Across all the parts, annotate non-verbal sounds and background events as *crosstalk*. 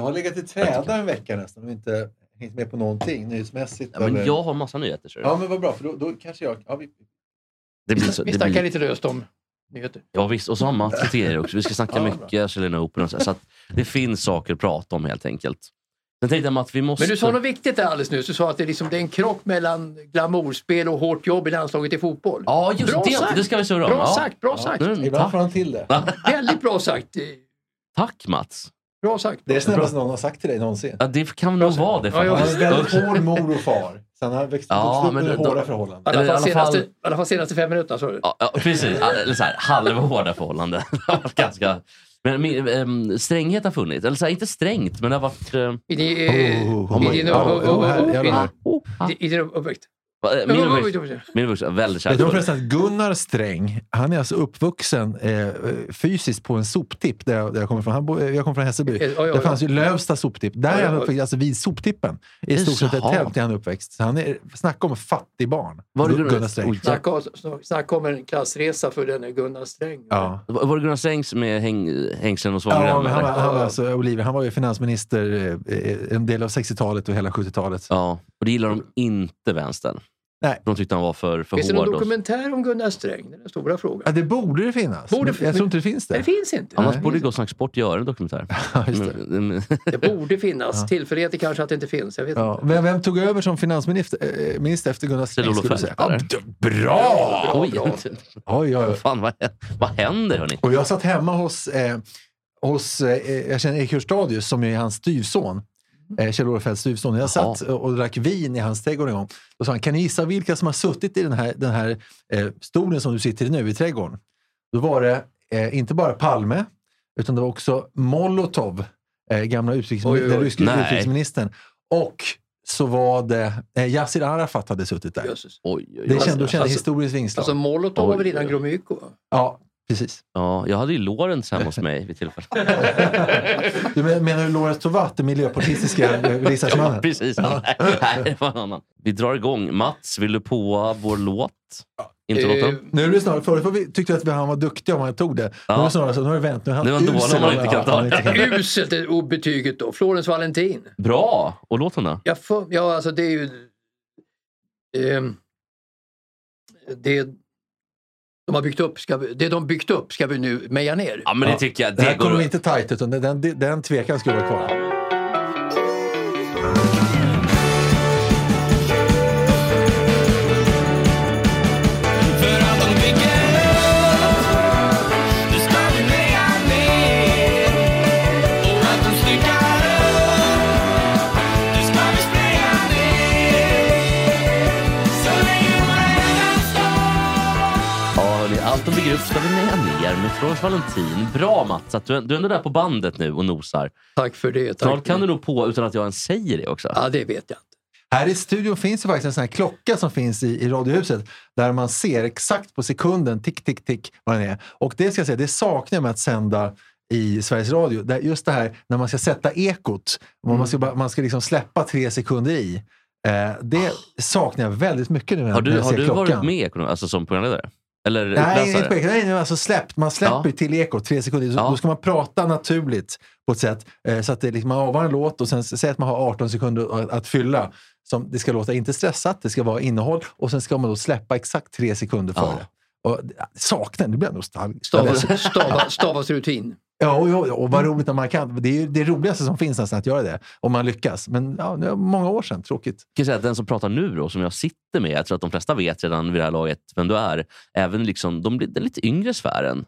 Jag har legat i träda en vecka nästan och inte hängt med på någonting nyhetsmässigt. Ja, men eller- jag har massa nyheter. Så. Ja, men vad bra, för då, då kanske jag... Ja, vi... det blir så, Vi det snackar blir, lite löst om nyheter. ja, visst, och så har Mats lite grejer också. Vi ska snacka Ja, mycket Australian Open. Och så, så att det finns saker att prata om helt enkelt. Sen tänkte jag att vi måste... Men du sa något viktigt där alldeles nyss. Du sa att det är, liksom, det är en krock mellan glamourspel och hårt jobb i landslaget i fotboll. Ja, just Bra det. sagt. Det ska vi surra om. Bra ja. sagt, bra sagt. Mm, Ibland får han till det. Väldigt bra sagt. Tack Mats. Bra sagt. Det är snällaste någon har sagt till dig någonsin. Ja, det kan nog vara det. Han faktiskt. är väldigt hård mor och far. Sen har han växt Ja, upp men under då- hårda förhållanden. I alla fall, alla fall- senaste, i alla fall senaste fem minuterna. sa du. Ja, ja, precis. Eller så här, halvhårda förhållanden. Ganska... Men men, ehm, stränghet har funnits. Eller så här, inte strängt, men det har varit... eh, eh, Oh, oh, oh, oh, oh, oh, oh, oh, oh, i din uppväxt. Eh, Min uppväxt var väldigt du kärleksfull. förresten att Gunnar Sträng, han är alltså uppvuxen eh, fysiskt på en soptipp där jag, där jag kommer ifrån. Han bo, jag kommer från Hässelby. Eh, oj, oj, Det oj. fanns ju Lövsta soptipp. Där Oj, är han uppväxt, alltså vid soptippen. I stort sett ett tält är han uppväxt. Så han är, snacka om fattig barn. Var det Gunnar Gunnar Sträng. Oj, Snacka, snacka om en klassresa för den Gunnar Sträng. Ja. Var var det Gunnar Strängs med häng, hängslen och Ja, svångrem? men han, var, han, var alltså, Olivia, han var ju finansminister eh, en del av 60-talet och hela 70-talet. ja, och det gillar de inte vänstern. Nej. De tyckte han var för, för Finns det någon hård. och- dokumentär om Gunnar Sträng? Det är den stora frågan. Ja, det borde det finnas. Borde- jag tror inte det finns det. Det finns inte. Annars Nej. borde Gott Snack Sport göra en dokumentär. *laughs* Ja, det. Men- men- Det borde finnas. Tillfälligheter kanske att det inte finns. Jag vet Ja. inte. Vem, vem tog över som finansminister minister efter Gunnar Sträng? Kjell-Olof Feldt, säga? Ja, bra! *laughs* Oj, Oj, oj, oj. Fan, vad, vad händer hörni? Och jag satt hemma hos, eh, hos eh, jag känner Erik Hörstadius som är hans styvson. Eh, Kjell-Olof Feldts styvson. Jag satt och drack vin i hans trädgård en gång. Då sa han, kan ni gissa vilka som har suttit i den här, den här eh, stolen som du sitter i nu i trädgården? Då var det eh, inte bara Palme, utan det var också Molotov, eh, gamla utrikesmi- Oj, oj, oj. den ryske Nej. utrikesministern. Och så var det eh, Yassir Arafat hade suttit där. Jösses. Oj, oj, Det oj. kände, då kände Alltså- historiskt vingslag. Alltså Molotov var väl Oj, innan oj. Gromyko? ja, precis. Ja, jag hade ju Lorentz hemma hos mig vid tillfället. *laughs* Du men- menar du Lorentz Tovatt, den miljöpartistiska eh, *laughs* riksdagsmannen? Ja, *laughs* precis. Nej, det var en annan. Vi drar igång. Mats, vill du på vår låt? Eh? Nu är det snarare, förut vi, tyckte vi att han var duktig om han tog det. Ja. Nu är det snarare så, nu har det vänt. Nu är han usel om han inte kan ta om han inte kan. Uselt är obetyget då. Florens Valentin. Bra! Och låten då? Ja, för, ja alltså det är ju... ehm, det de har byggt upp, ska vi, det de byggt upp ska vi nu meja ner. Ja, men det tycker jag. Det här Det går... kommer inte tajt, utan den, den, den tvekan skulle vara kvar. Med Florence Valentin. Bra Mats, att du, du är ändå där på bandet nu och nosar. Tack för det. Snart Tack. kan du nog på utan att jag ens säger det också. Ja, det vet jag inte. Här i studion finns det faktiskt en sån här klocka som finns i, i Radiohuset där man ser exakt på sekunden, tick, tick, tick, vad den är. Och det ska jag säga, det saknar jag med att sända i Sveriges Radio. Där just det här när man ska sätta ekot, man ska, bara, man ska liksom släppa tre sekunder i. Eh, det saknar jag väldigt mycket nu när, Har när du, jag har ser du klockan. varit med alltså som programledare? Eller Nej, på ekot. Nej, alltså släppt. Man släpper Ja. till ekot tre sekunder. Så, Ja. Då ska man prata naturligt på ett sätt eh, så att det liksom, man avar en låt och sen säger att man har 18 sekunder att, att fylla. Som det ska låta inte stressat, det ska vara innehåll och sen ska man då släppa exakt tre sekunder Ja. före. Och, det- saknar, nu blir jag nostalgisk. Stavas, stava, stavas rutin. Ja, och, och, och vad roligt när man kan. Det är ju det roligaste som finns nästan att göra det, om man lyckas. Men ja, det är många år sedan, tråkigt. kan säga att den som pratar nu då, som jag sitter med, jag tror att de flesta vet redan vid det här laget vem du är. Även liksom, de blir den lite yngre sfären.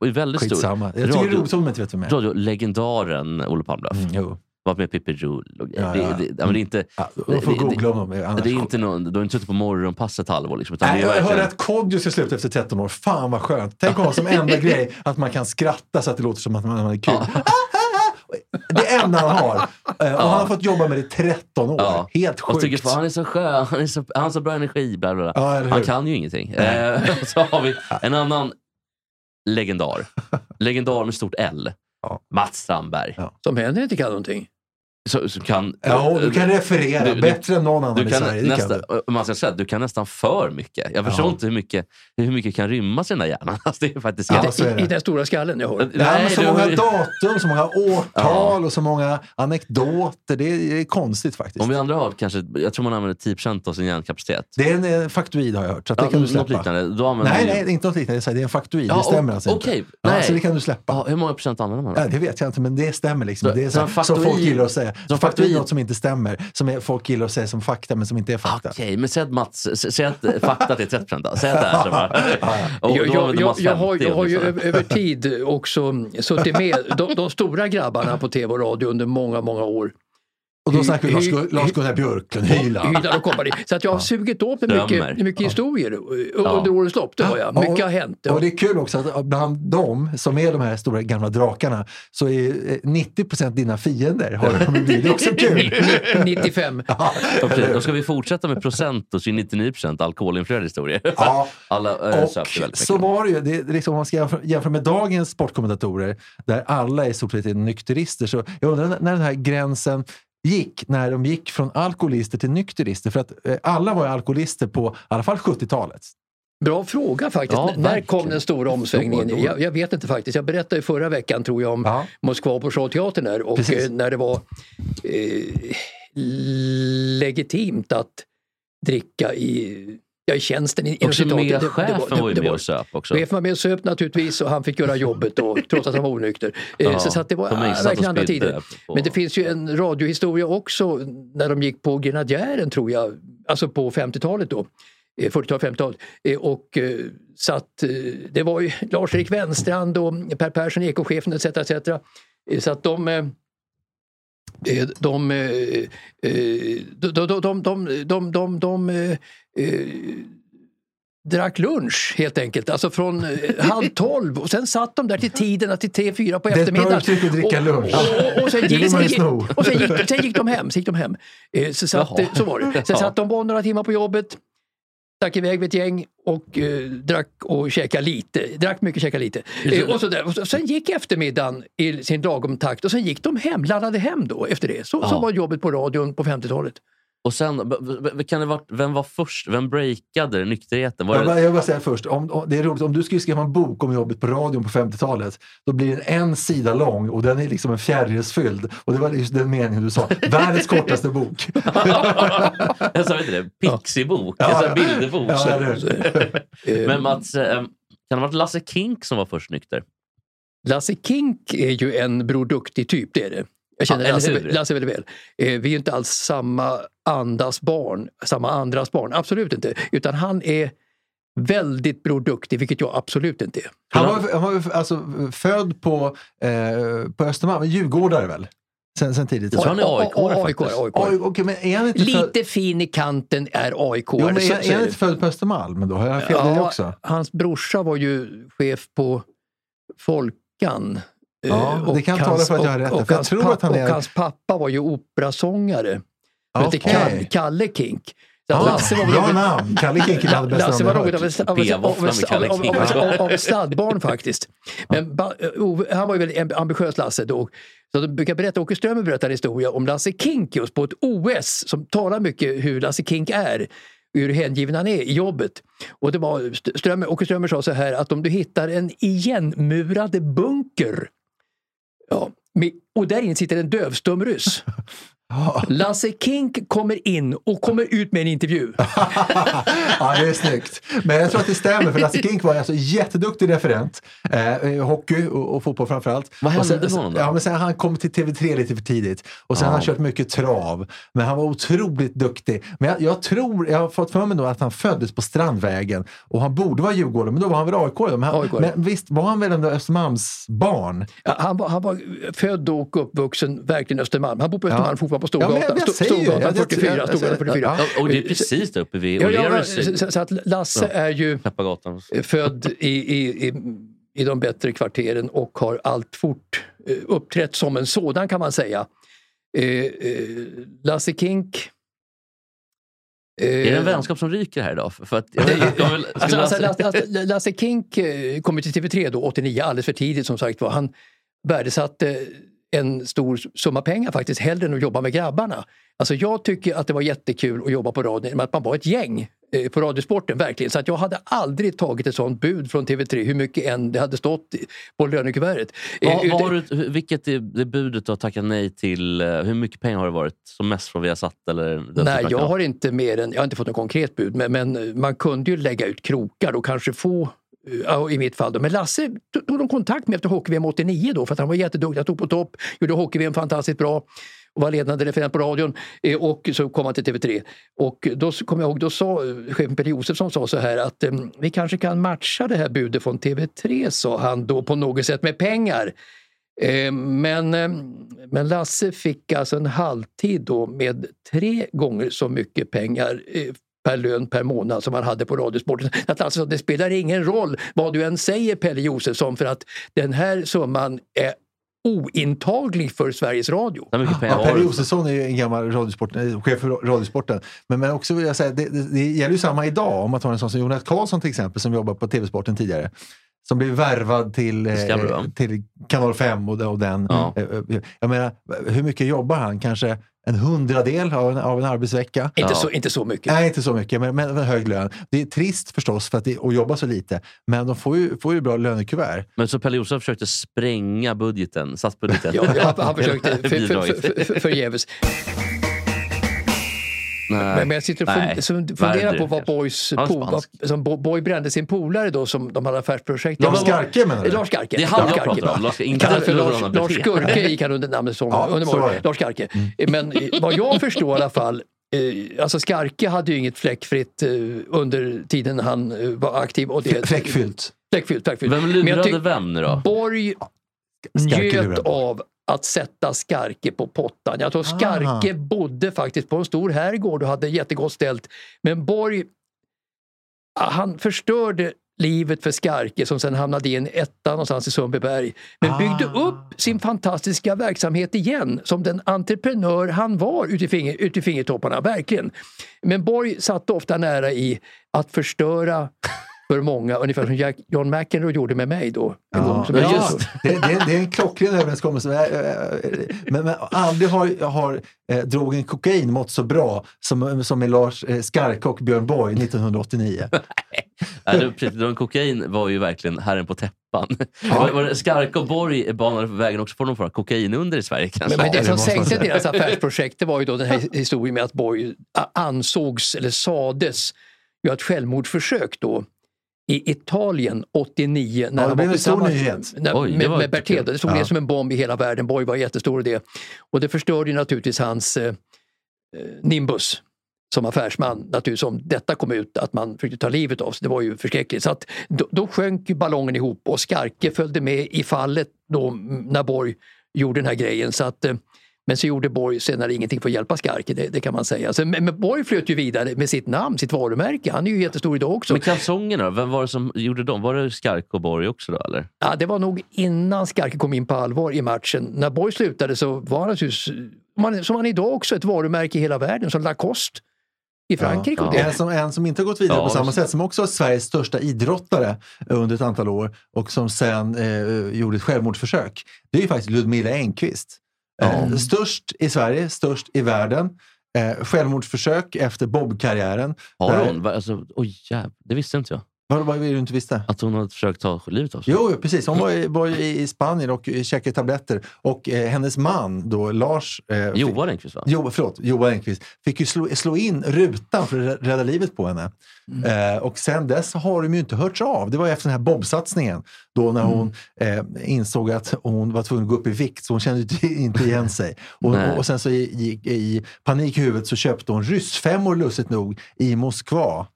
och är väldigt stor. Skitsamma. Jag tycker det är Radio- roligt om inte vet vem jag är. Radiolegendaren Olle Palmlöf. Mm, jo. Varit med i Pippi Rull och grejer. Ja, ja. Det, det, ja, men det är inte... Ja, de får det- googla om. Det är inte någon, du har inte suttit på morgonpasset ett halvår. Liksom, utan Nej, det är jag hörde verkligen- att Kodjo ska sluta efter 13 år. Fan vad skönt. Tänk ha som enda *laughs* grej att man kan skratta så att det låter som att man, man är kul. Det enda han har. Eh, Och han har fått jobba med det i 13 år. Ja. Helt Och tycker, sjukt. fan, han är så skön, han, är så, han har så bra energi. Bla, bla, bla. Ja, han kan ju ingenting. Eh, *laughs* så har vi en annan legendar. *laughs* Legendar med stort L. Ja. Mats Strandberg. Ja. Som heller inte kan någonting. Så, så kan, Ja, du kan referera Du- du- bättre än någon annan du i kan Sverige. Det nästan, kan du. man ska säga, du kan nästan för mycket. Jag förstår Ja. inte hur mycket, hur mycket kan rymmas i den där hjärnan. *laughs* Alltså, det är faktiskt Ja, är det. I, I den stora skallen jag har. Nej, men så du- många datum, så många årtal och så många anekdoter. Det är, det är konstigt faktiskt. Om vi andra har kanske, jag tror man använder 10% av sin hjärnkapacitet. Det är en eh, faktoid har jag hört, så att det Ja, kan du släppa. liknande. Då Nej, nej, det är inte något liknande. Det är en faktoid. Ja, det stämmer alltså inte. okej. Ja, Nej. så det kan du släppa. Ja, hur många procent använder man då? Ja, det vet jag inte, men det stämmer. Liksom. Så- det är så så, folk gillar att säga. Som Så faktoid är något som inte stämmer, som är, folk gillar att säga som fakta, men som inte är fakta. Okej, men säg att Mats, sä- säg att faktat är 30% då. Säg att det är så bara. *laughs* Och Jag, då jag, jag, jag, har, 50 jag har ju över tid också suttit med de, de stora grabbarna på tv och radio under många, många år. Och då snackar vi Lars, Lars-Gunnar Björklund, Hyland. Hyland och kompani. Så att jag har sugit åt mig mycket, mycket historier eh, Ja. under årens lopp. Det har jag. Mycket och, har hänt. Och det är kul också att bland dem som är de här stora gamla drakarna så är eh, 90% dina fiender. Har de blivit. Det är också *laughs* kul. 95. Ja? Då ska vi fortsätta med procent och så är 99% alkoholinfluerade historier. Ja, *laughs* Alla äh, och så var det ju. Det, är liksom, om man ska jämföra, jämföra med dagens sportkommentatorer där alla är sett är nykterister. Så jag undrar när den här gränsen gick, när de gick från alkoholister till nykterister. För att eh, alla var alkoholister på i alla fall 70-talet. Bra fråga faktiskt. Ja, När verkligen. kom den stora omsvängningen? Då. Jag, jag vet inte faktiskt. Jag berättade förra veckan tror jag om Ja. Moskva på Showteatern där och Precis. eh, när det var eh, legitimt att dricka i, ja, i tjänsten. i- det chefen var ju med och söp också. Chefen var med och söp naturligtvis och han fick göra jobbet då, *laughs* trots att han var onykter. Eh, Ja, så, så att det var de och verkligen andra tider. på- Men det finns ju en radiohistoria också när de gick på Grenadjären tror jag, alltså på 50-talet då. eh, 40-tal, 50-tal. Eh, Och eh, satt, eh, det var ju Lars-Erik Wenstrand och Per Persson, ekochefen etc. etc. Eh, Så att de eh, eh, de, eh, eh, de, de, de, de, de, de, de eh, drack lunch helt enkelt, alltså från eh, halv *laughs* tolv och sen satt de där till tiden, till tre, fyra på Det är ett bra eftermiddagen. dricka lunch. Och, och, och sen gick, man ju sen, sno. gick, och sen gick, sen gick de hem. Så, gick de hem. Eh, så, satt, Jaha. så var det. Sen *laughs* Ja. satt de bara några timmar på jobbet, stack iväg med ett gäng och eh, drack och käkade lite. Drack mycket, käkade lite. Eh, och så där. Och så, sen gick eftermiddagen i sin lagom takt och sen gick de hem, laddade hem då efter det. Så, så Ja. var jobbet på radion på 50-talet. Och sen, kan det varit, vem var först? Vem breakade nykterheten? Var Jag, det, bara- jag vill bara säga först, om, om, det är roligt, om du skulle skriva en bok om jobbet på radion på 50-talet, då blir den en sida lång och den är liksom en fjärilsfylld. Och det var just den meningen du sa. Världens kortaste bok. *laughs* jag sa inte det, Pixie-bok, Ja, en sån ja. här bilderbok. Ja, Men Mats, eh, kan det ha varit Lasse Kink som var först nykter? Lasse Kink är ju en Bror Duktig-typ, det är det. Jag känner Ja, Lasse? Lasse väldigt väl. Eh, vi är inte alls samma andas barn, samma andras barn. Absolut inte. Utan han är väldigt Bror Duktig, vilket jag absolut inte är. Han var, han var ju alltså, född på, eh, på Östermalm, Djurgårdare väl? Sen, sen tidigt. Jag tror han är AIK AIK, faktiskt. AIK. Oj, okej, men är han inte Lite fin i kanten är AIK. jo, men så, är, så är han inte född på Östermalm? Men då har jag fel det också. Hans brorsa var ju chef på Folkan. Ja, Eh, det kan och tala för att jag har och- rätt, och jag hans tror pappa- att han är- Och hans pappa var ju operasångare. Han hette. Kalle, Kalle Kink. Ja, Lasse var bra väl- namn! Kalle Kinkel hade bästa Lasse var något av ett- stadbarn faktiskt. Men ba- Ove- han var ju väldigt ambitiös Lasse då. Så de brukar berätta, Åke Strömmer berättar en historia om Lasse Kink just på ett OS som talar mycket hur Lasse Kink är hur hängiven han är i jobbet. Och det var, St- Strömmer, Åke Strömmer sa så här att om du hittar en igenmurad bunker ja, och där inne sitter en dövstum ryss. *laughs* Lasse Kink kommer in och kommer ut med en intervju. *laughs* ja, det är snyggt. Men jag tror att det stämmer, för Lasse Kink var alltså jätteduktig referent. Eh, hockey och, och fotboll framförallt. Vad hände med honom då? Ja, men sen han kom till TV3 lite för tidigt. Och sen Ja. har han kört mycket trav. Men han var otroligt duktig. Men jag, jag tror, jag har fått för mig då att han föddes på Strandvägen. Och han borde vara djurgårdare, men då var han väl AIK. Men, han, AIK. men visst var han väl ändå Östermalmsbarn? Ja, Han var, han var född och uppvuxen verkligen Östermalm. Han bor på Östermalm, fortfarande på Ja, Storgatan. jag Sto- säger ju, Storgatan jag- 44. jag- Storgatan 44. ja. Ja, och det är precis där uppe vid Ja, ja, O'Learys så, så att Lasse är ju född i, i, i, i de bättre kvarteren och har alltfort eh, uppträtt som en sådan kan man säga. Eh, eh, Lasse Kink eh, Är det en vänskap som ryker här idag? För att, jag, jag vill, Alltså, alltså, Lasse- Lasse, Lasse, Kink eh, kom till TV3 då, 89, alldeles för tidigt som sagt var. Han värdesatte en stor summa pengar faktiskt, hellre än att jobba med grabbarna. Alltså jag tycker att det var jättekul att jobba på radion, att man var ett gäng eh, på Radiosporten verkligen. Så att jag hade aldrig tagit ett sånt bud från TV3, hur mycket än det hade stått på lönekuvertet. Eh, vad har du, vilket är det budet du har tackat nej till? eh, Hur mycket pengar har det varit som mest från Viasat? Eller Nej, jag har inte mer än, jag har inte fått något konkret bud, men, men man kunde ju lägga ut krokar och kanske få Ja, I mitt fall då. Men Lasse tog de kontakt med efter hockey-VM 89 då för att han var jätteduktig, han tog på topp, gjorde hockey-VM fantastiskt bra och var ledande referent på radion eh, och så kom han till TV3. Och då kommer jag ihåg, då sa eh, chefen Peter Josefsson sa så här att ehm, vi kanske kan matcha det här budet från TV3 sa han då på något sätt med pengar. Ehm, men, ehm, men Lasse fick alltså en halvtid då med tre gånger så mycket pengar eh, per lön per månad som han hade på Radiosporten. Att alltså, det spelar ingen roll vad du än säger Pelle Josefsson för att den här summan är ointaglig för Sveriges Radio. Ja, Per? Josefsson är ju en gammal radiosport, eh, chef för Radiosporten. Men, men också vill jag säga, det, det, det gäller ju samma idag. Om man tar en sån som Jonas Karlsson till exempel, som jobbar på TV-sporten tidigare. Som blev värvad till, eh, till Kanal 5 och, och den. Ja. Eh, eh, Jag menar, hur mycket jobbar han? Kanske en hundradel av en, av en arbetsvecka? Inte, Ja. så, inte så mycket. Nej, inte så mycket, men, men hög lön. Det är trist förstås för att det, att jobba så lite, men de får ju, får ju bra lönekuvert. Men så Pelle Josefsson försökte spränga budgeten, statsbudgeten. Ja, han *laughs* försökte för, för, för, förgäves. Nej. Men, men jag sitter och Nej. funderar på vad. Boys, po, som Bo- Boy brände sin polare då som de hade affärsprojekt. Lars Skarke menar du? Lars Skarke. Det är han jag pratar om. Lars- inte för Lars Lars, Skurke gick han under namnet som. Ja, under. Lars Skarke. Men eh, vad jag förstår i alla fall Eh, alltså Skarke hade ju inget fläckfritt eh, under tiden han var aktiv. Och det, Fläckfyllt. Fläckfyllt, fläckfyllt. Vem lurade vem nu då? Borg njöt av att sätta Skarke på pottan. Jag tror Skarke bodde faktiskt på en stor herrgård och hade jättegott ställt. Men Borg, ah, han förstörde livet för Skarke som sen hamnade i en etta någonstans i Sundbyberg. Men byggde Ah. upp sin fantastiska verksamhet igen som den entreprenör han var ute i, finger, ute i fingertopparna, verkligen. Men Borg satt ofta nära i att förstöra för många, ungefär som Jack, John McEnroe gjorde med mig då. En gång, som jag- ja, det, det, är- det är en klockren överenskommelse. Eh, eh, Men, men aldrig har, har eh, drogen kokain mått så bra som, som med Lars eh, Skarke och Björn Borg 1989. *laughs* Nej, det, precis, de kokain var ju verkligen herren på täppan. Det Skarka och Borg banade för vägen också för någon form av kokain under i Sverige kanske? Men, men det det som sänkte deras *laughs* affärsprojekt det var ju då den här *laughs* historien med att Borg ansågs, eller sades, göra ett självmordsförsök då i Italien 89. När Ja, det han blev var en stor nyhet. När, Oj, det med, med kul. Det stod Ja. ner som en bomb i hela världen. Borg var jättestor i det. Och det förstörde ju naturligtvis hans eh, eh, nimbus som affärsman, naturligtvis om detta kom ut, att man försökte ta livet av sig. Det var ju förskräckligt. Så att då, då sjönk ballongen ihop och Skarke följde med i fallet då mm, när Borg gjorde den här grejen. Så att, eh, men så gjorde Borg senare ingenting för att hjälpa Skarke, det, det kan man säga. Så, men, men Borg flöt ju vidare med sitt namn, sitt varumärke. Han är ju jättestor idag också. Men kalsongerna? Vem var det som gjorde dem? Var det Skarka och Borg också då eller? Ja, det var nog innan Skarke kom in på allvar i matchen. När Borg slutade så var han naturligtvis, som han idag också, ett varumärke i hela världen, som Lacoste i Frankrike. Ja, och ja. det. En, som, en som inte har gått vidare Ja, på samma sätt, som också var Sveriges största idrottare under ett antal år och som sen eh, gjorde ett självmordsförsök. Det är ju faktiskt Ludmilla Engqvist. Eh, störst i Sverige, störst i världen. Eh, självmordsförsök efter Bob-karriären. Har Där- hon? Va- Alltså, oj, jäv, det visste inte jag. Vad är det du inte visste? Att hon hade försökt ta livet av sig? Jo, precis. Hon var, i- var i i Spanien och käkade tabletter. Och eh, hennes man, då, Lars... Eh, Johan Engqvist va? Jo, förlåt, Johan Engqvist fick ju slå, slå in rutan för att rädda livet på henne. Eh, och sen dess har de ju inte hörts av. Det var ju efter den här Bob-satsningen då när hon eh, insåg att hon var tvungen att gå upp i vikt så hon kände inte- inte igen sig. Och, och sen så i, i, i panik i huvudet så köpte hon ryssfemmor lustigt nog i Moskva.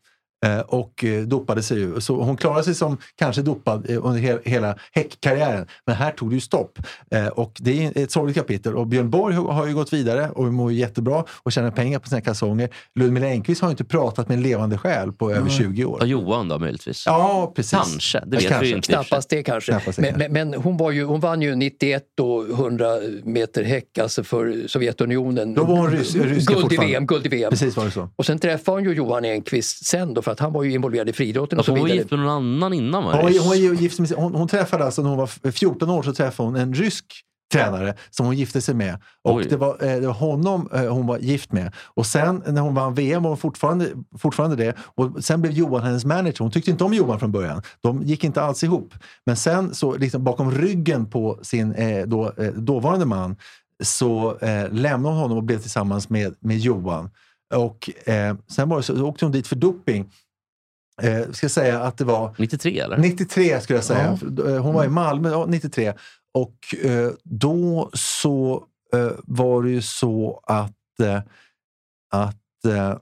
Eh, och eh, dopade sig. Så hon klarade sig som kanske dopad eh, under he hela häckkarriären. Men här tog det ju stopp. Och det är ett sorgligt kapitel. Och Björn Borg har ju gått vidare och mår jättebra och tjänar pengar på sina kalsonger. Ludmila Engquist har ju inte pratat med en levande själ på över 20 år. Ja, Johan då möjligtvis? Ja, precis. Kanske, det vet Kanske. vi inte. och. Knappast det kanske. Knappast men, men, men hon, var ju, hon vann ju 91 och 100 meter häck alltså för Sovjetunionen. Då var hon ryss- ryska guld i. VM, guld i VM. Precis var det så. Och sen träffade hon ju Johan Enqvist sen då för att han var ju involverad i friidrotten och Alltså, så hon var gift med någon annan innan va? Hon, var, hon, gift med, sin- hon, hon träffade alltså när hon var 14 år så träffade hon en rysk tränare som hon gifte sig med. Och Oj. det var, eh, det var honom eh, hon var gift med. Och sen när hon vann VM var hon fortfarande, fortfarande det. Och sen blev Johan hennes manager. Hon tyckte inte om Johan från början. De gick inte alls ihop. Men sen så liksom bakom ryggen på sin eh, då, dåvarande man så eh, lämnade hon honom och blev tillsammans med, med Johan. Och eh, sen var det så, så åkte hon dit för doping. Eh, ska säga att det var 93 eller? 93 skulle jag säga. För, eh, Hon var i Malmö ja, 93. Och eh, då så eh, var det ju så att, eh, att eh,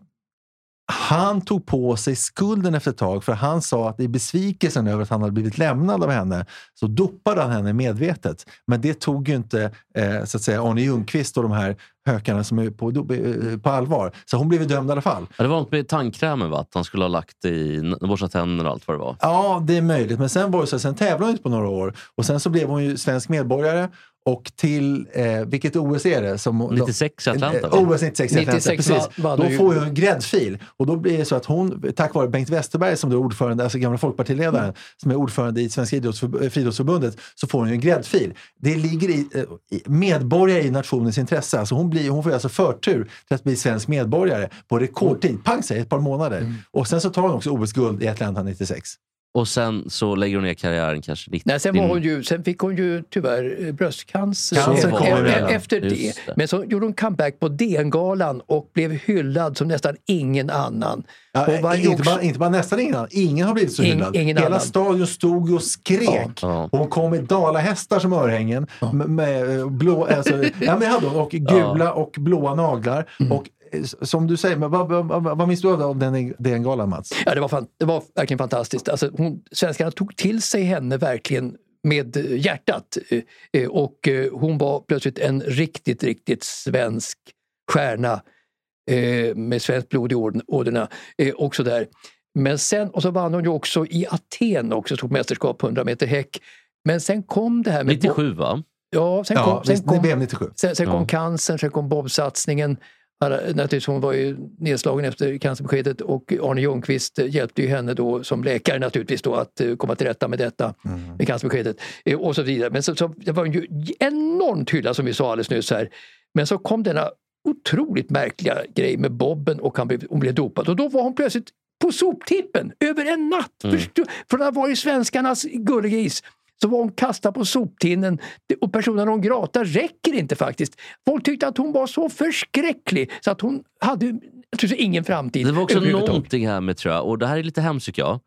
han tog på sig skulden efter ett tag för han sa att i besvikelsen över att han hade blivit lämnad av henne så dopade han henne medvetet. Men det tog ju inte eh, så att säga, Arne Ljungqvist och de här hökarna som är på, eh, på allvar. Så hon blev dömd i alla fall. Ja, det var något med tandkrämen va? Att han skulle ha lagt i borstat tänderna och allt vad det var. Ja, det är möjligt. Men sen var det så, sen tävlade hon inte på några år. Och sen så blev hon ju svensk medborgare. Och till, eh, vilket OS är det? Som, 96 i Atlanta Eh? OS 96 i Atlanta, 96 precis. Då får hon en gräddfil. Och då blir det så att hon, tack vare Bengt Westerberg som då är ordförande, alltså gamla folkpartiledaren, Mm. som är ordförande i Svenska idrottsförb- friidrottsförbundet, så får hon ju en gräddfil. Det ligger i, eh, i medborgare i nationens intresse. Alltså hon, blir, hon får alltså förtur till att bli svensk medborgare på rekordtid. Pang säger ett par månader. Mm. Och sen så tar hon också OS-guld i Atlanta 96. Och sen så lägger hon ner karriären kanske 90. Nej, sen, var hon ju, sen fick hon ju tyvärr eh, bröstcancer e- e- emellan. efter det. Det. Men så gjorde hon comeback på DN-galan och blev hyllad som nästan ingen annan. Ja, ju inte, också- bara, inte bara nästan ingen annan. Ingen har blivit så hyllad. ingen Hela annan. stadion stod och skrek. Ja. Hon kom med dalahästar som örhängen. Med, med eh, blå, alltså, ja, men hade hon, och gula och blåa naglar. Mm. Och, eh, som du säger, men vad, vad, vad, vad minns du av den, den galan Mats? Ja, det, var fan, det var verkligen fantastiskt. Alltså, hon, svenskarna tog till sig henne verkligen med eh, hjärtat. Eh, eh, Och eh, hon var plötsligt en riktigt, riktigt svensk stjärna eh, med svenskt blod i åd- ådrorna. eh, Och så där. Men sen, och så vann hon ju också i Aten också, tog mästerskap på 100 meter häck. Men sen kom det här med... 97 va? Ja, sen Ja, kom, sen visst, kom, VM 97. Sen, sen kom Ja. cancern, sen kom Bob-satsningen. Naturligtvis, hon var ju nedslagen efter cancerbeskedet och Arne Ljungqvist hjälpte ju henne då som läkare naturligtvis då att eh, komma till rätta med detta, med cancerbeskedet eh, och så vidare. Men så, så, det var ju enormt hyllad som vi sa alldeles nyss här. Men så kom denna otroligt märkliga grej med Bobben och han blev, hon blev dopad och då var hon plötsligt på soptippen över en natt. Förstå, från att ha varit svenskarnas gullegris så var hon kastad på soptinnen och personen hon grata räcker inte faktiskt. Folk tyckte att hon var så förskräcklig så att hon hade ingen framtid. Det var också någonting här med, tror jag, och det här är lite hemskt tycker jag,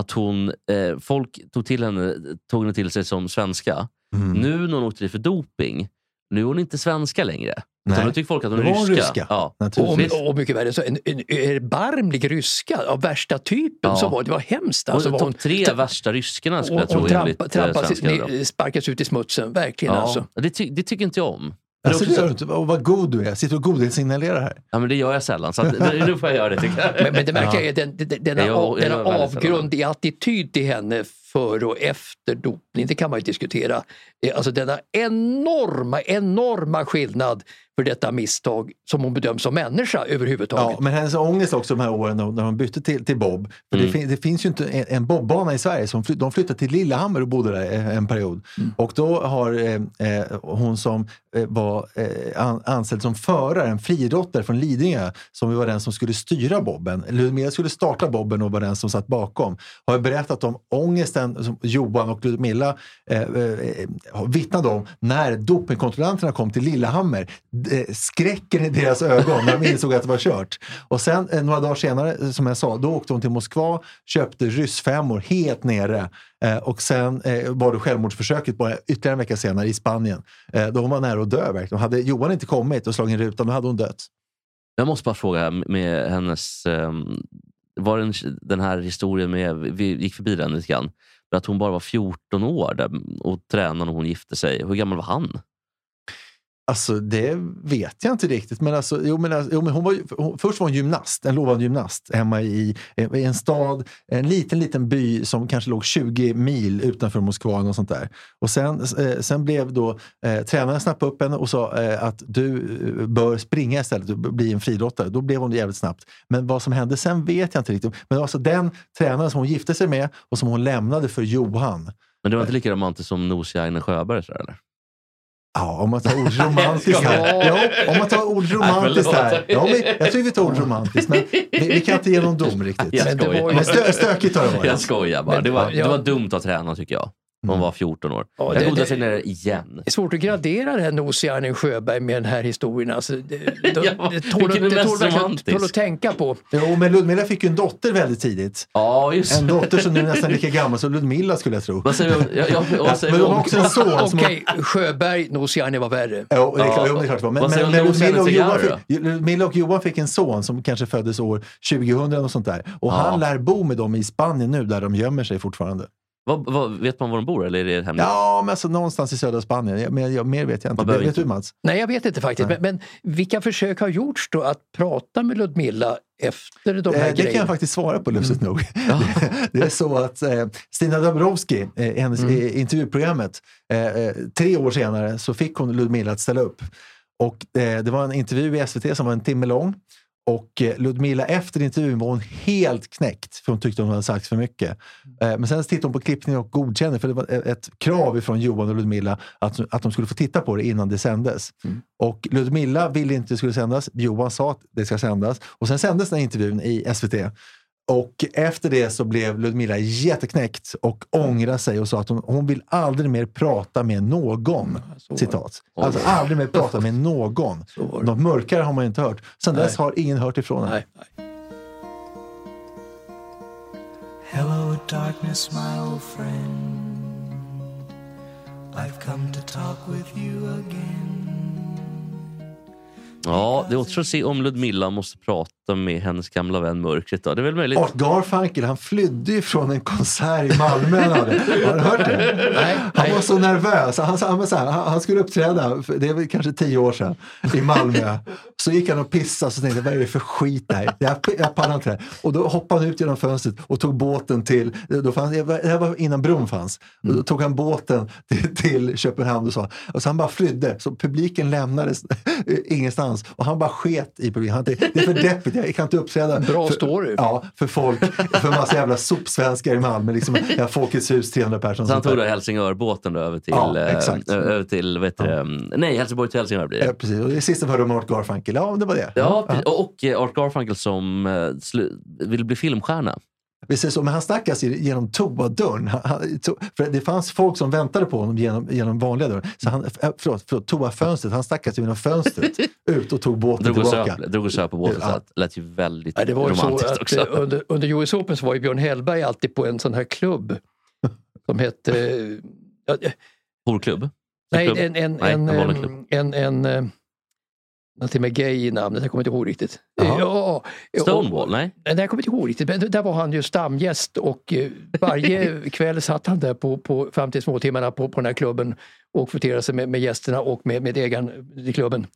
att hon, eh, folk tog, till henne, tog henne till sig som svenska. Mm. Nu när hon åkte dit för doping, nu är hon inte svenska längre. Nej. Utan nu tycker folk att hon är ryska. ryska. Ja. Och, och mycket värre, så en, en erbarmlig ryska av värsta typen. Ja. Så var, det var hemskt. Och Alltså, var hon, tre värsta ryskorna skulle jag tro trampa, eh, ner, sparkas ut i smutsen, verkligen Ja, alltså. det, ty, det tycker inte jag om. Alltså, det gör du inte. Och vad god du är. Sitter och godhetssignalerar här. Ja, men det gör jag sällan, så att, *laughs* nu får jag göra det tycker jag. Men, men det märkliga är den, den, denna, Jag- jag denna avgrund i attityd till henne före och efter dopning, det kan man ju diskutera. Eh, Alltså denna enorma, enorma skillnad för detta misstag som hon bedöms som människa överhuvudtaget. Ja, men hennes ångest också de här åren när hon bytte till, till Bob. För Mm. det, fin, det finns ju inte en, en bobbana i Sverige. Så de flyttade till Lillehammer och bodde där eh, en period. Och då har eh, eh, hon som var eh, an, anställd som förare, en friidrottare från Lidingö, som var den som skulle styra bobben. Ludmilla skulle starta bobben och var den som satt bakom. Har berättat om ångesten som Johan och Ludmilla eh, eh, eh, vittnade om när dopingkontrollanterna kom till Lillehammer. Eh, skräcken i deras ögon när de insåg att det var kört. Och sen eh, några dagar senare, eh, som jag sa, då åkte hon till Moskva, köpte ryssfemmor helt nere. Eh, och sen eh, var det självmordsförsöket bara ytterligare en vecka senare i Spanien. Eh, då hon var nära att dö verkligen. Hade Johan inte kommit och slagit in rutan, då hade hon dött. Jag måste bara fråga här med hennes... ehm, var den, den här historien med, vi gick förbi den lite grann, att hon bara var 14 år där, och tränade när hon gifte sig. Hur gammal var han? Alltså det vet jag inte riktigt. Men alltså, jo, men, alltså, jo, men hon var, hon, först var hon gymnast, en lovande gymnast hemma i, i en stad, en liten, liten by som kanske låg 20 mil utanför Moskva. Och sånt där. Och sen, eh, sen blev då eh, tränaren snappade upp henne och sa eh, att du eh, bör springa istället och bli en friidrottare. Då blev hon det jävligt snabbt. Men vad som hände sen vet jag inte riktigt. Men alltså den tränaren som hon gifte sig med och som hon lämnade för Johan. Men det var inte lika romantiskt som Nooshi Aine Sjöberg? Så där, eller? Ja, om man tar ordet *laughs* romantiskt här. Ja, om man tar ordet romantiskt här. Ja, men jag tycker vi tar ordet romantiskt, men vi, vi kan inte ge någon dom riktigt. Jag skojar. Men stö, stökigt har det Jag varit. skojar bara. Det var, det var dumt att träna tycker jag. Hon var 14 år. Ja, jag det- det- sig ner igen. Det är svårt att gradera det här Nooshi Ainen Sjöberg med den här historien. Alltså, det, det, *laughs* Ja, det tål, det tål tål att tänka på. Jo, men Ludmilla fick ju en dotter väldigt tidigt. Ja, just En dotter som nu är nästan lika gammal som Ludmilla skulle jag tro. Vad säger. Ja, ja, men de har också en son. Okej, Sjöberg, Nooshi var värre. Jo, det är klart, Ja. jo, det är klart det var. Men, men, men Ludmilla, och Johan fick, Ludmilla och Johan fick en son som kanske föddes år 2000 och sånt där. Och Ja. han lär bo med dem i Spanien nu där de gömmer sig fortfarande. Vad, vad, vet man var de bor eller är det hemligt? Ja, men alltså någonstans i södra Spanien. Jag- Men jag, mer vet jag inte. Man behöver Vet inte- du Mats? Nej, jag vet inte faktiskt. Men, men vilka försök har gjorts då att prata med Ludmilla efter de här Eh, Det kan jag grejerna? faktiskt svara på lustigt nog. *laughs* Det är så att eh, Stina Dabrowski, eh, hennes Mm. eh, intervjuprogrammet, eh, eh, tre år senare så fick hon Ludmilla att ställa upp. Och eh, det var en intervju i SVT som var en timme lång. Och eh, Ludmilla efter intervjun var hon helt knäckt för hon tyckte hon hade sagt för mycket. Eh, men sen tittade hon på klippningen och godkände för det var ett- krav från Johan och Ludmilla att, att de skulle få titta på det innan det sändes. Och Ludmilla ville inte att det skulle sändas. Johan sa att det ska sändas. Och sen sändes den intervjun i SVT. Och efter det så blev Ludmilla jätteknäckt och ångrade sig och sa att hon, hon vill aldrig mer prata med någon. Citat. Alltså aldrig mer prata med någon. Något mörkare har man inte hört. Sen dess har ingen hört ifrån henne. Hello, darkness, my old friend. I've come to talk with you again. Ja, det återstår att se om Ludmilla måste prata med hennes gamla vän Mörkret. Då. Det är väl möjligt. Art Garfunkel, han flydde ju från en konsert i Malmö. han hade. Har du hört det? Nej, Han nej. var så nervös. Han, han, var så här, han, skulle uppträda, det är väl kanske tio år sedan, i Malmö. Så gick han och pissade och så tänkte vad är det för skit där? Jag, jag pallar inte det. Och då hoppade han ut genom fönstret och tog båten till, då fanns, det här var innan bron fanns. Och då tog han båten till, till Köpenhamn och så. Och så han bara flydde. Så publiken lämnades *laughs* ingenstans. Och han bara sket i publiken. Han, det, det är för deppigt, jag kan inte uppträda. Bra för, story. Ja, för folk, för massa jävla sopsvenskar i Malmö. Liksom, ja, Folkets hus, 300 personer. Så han tog då Helsingörbåten då över till, Ja, eh, exakt. över till vad heter det? nej Helsingborg till Helsingör blir det. Ja, precis. Och det sista vi hörde om Art Garfunkel, ja det var det. Ja, precis. och, Art Garfunkel som eh, slu- ville bli filmstjärna. Så, men han stack alltså genom toadörren. Han- han- to- För det fanns folk som väntade på honom genom, genom vanliga dörren. Så han, äh, förlåt, förlåt toafönstret. Han stack alltså genom fönstret *laughs* ut och tog båten Drog och, tillbaka. söp, drog och söp på båten. Ja. Så det lät ju väldigt Ja, det var romantiskt att också. eh, under, under US Open så var ju Björn Hellberg alltid på en sån här klubb som hette... eh, *laughs* ja, eh, Horklubb? nej, Klubb? en, en, Nej, en, en klubb. en, en, eh, någonting med gay i namnet, jag kommer inte ihåg riktigt. Ja, Stonewall? Nej? Nej, jag kommer inte ihåg riktigt, men där var han ju stamgäst och eh, varje *laughs* kväll satt han där på, på, fram till småtimmarna på, på den här klubben och kvoterade sig med, med gästerna och med, med ägaren i klubben.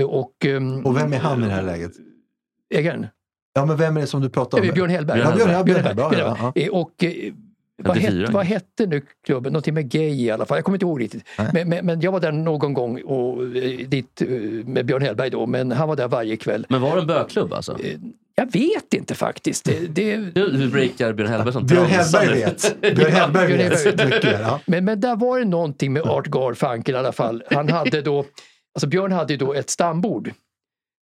Eh, Och, ehm, Och vem är han i det här läget? Ägaren? Ja, men vem är det som du pratar om? Eh, Björn Hellberg. Ja, Björn, ja, Björn Hellberg. Hellberg. Ja, ja, ja. Eh, Och vad, 54. hette, vad hette nu klubben? Någonting med gay i alla fall. Jag kommer inte ihåg riktigt. Men, men, men jag var där någon gång och, eh, dit, eh, med Björn Hellberg då, men han var där varje kväll. Men var det en bögklubb alltså? Eh, Jag vet inte faktiskt. Det, det, Du, du breakar Björn Hellberg som Björn. Hellberg vet. Björn Hellberg Björn vet mycket. Ja. men, men där var det någonting med Art Garfunkel i alla fall. Han hade då, alltså Björn hade då ett stambord.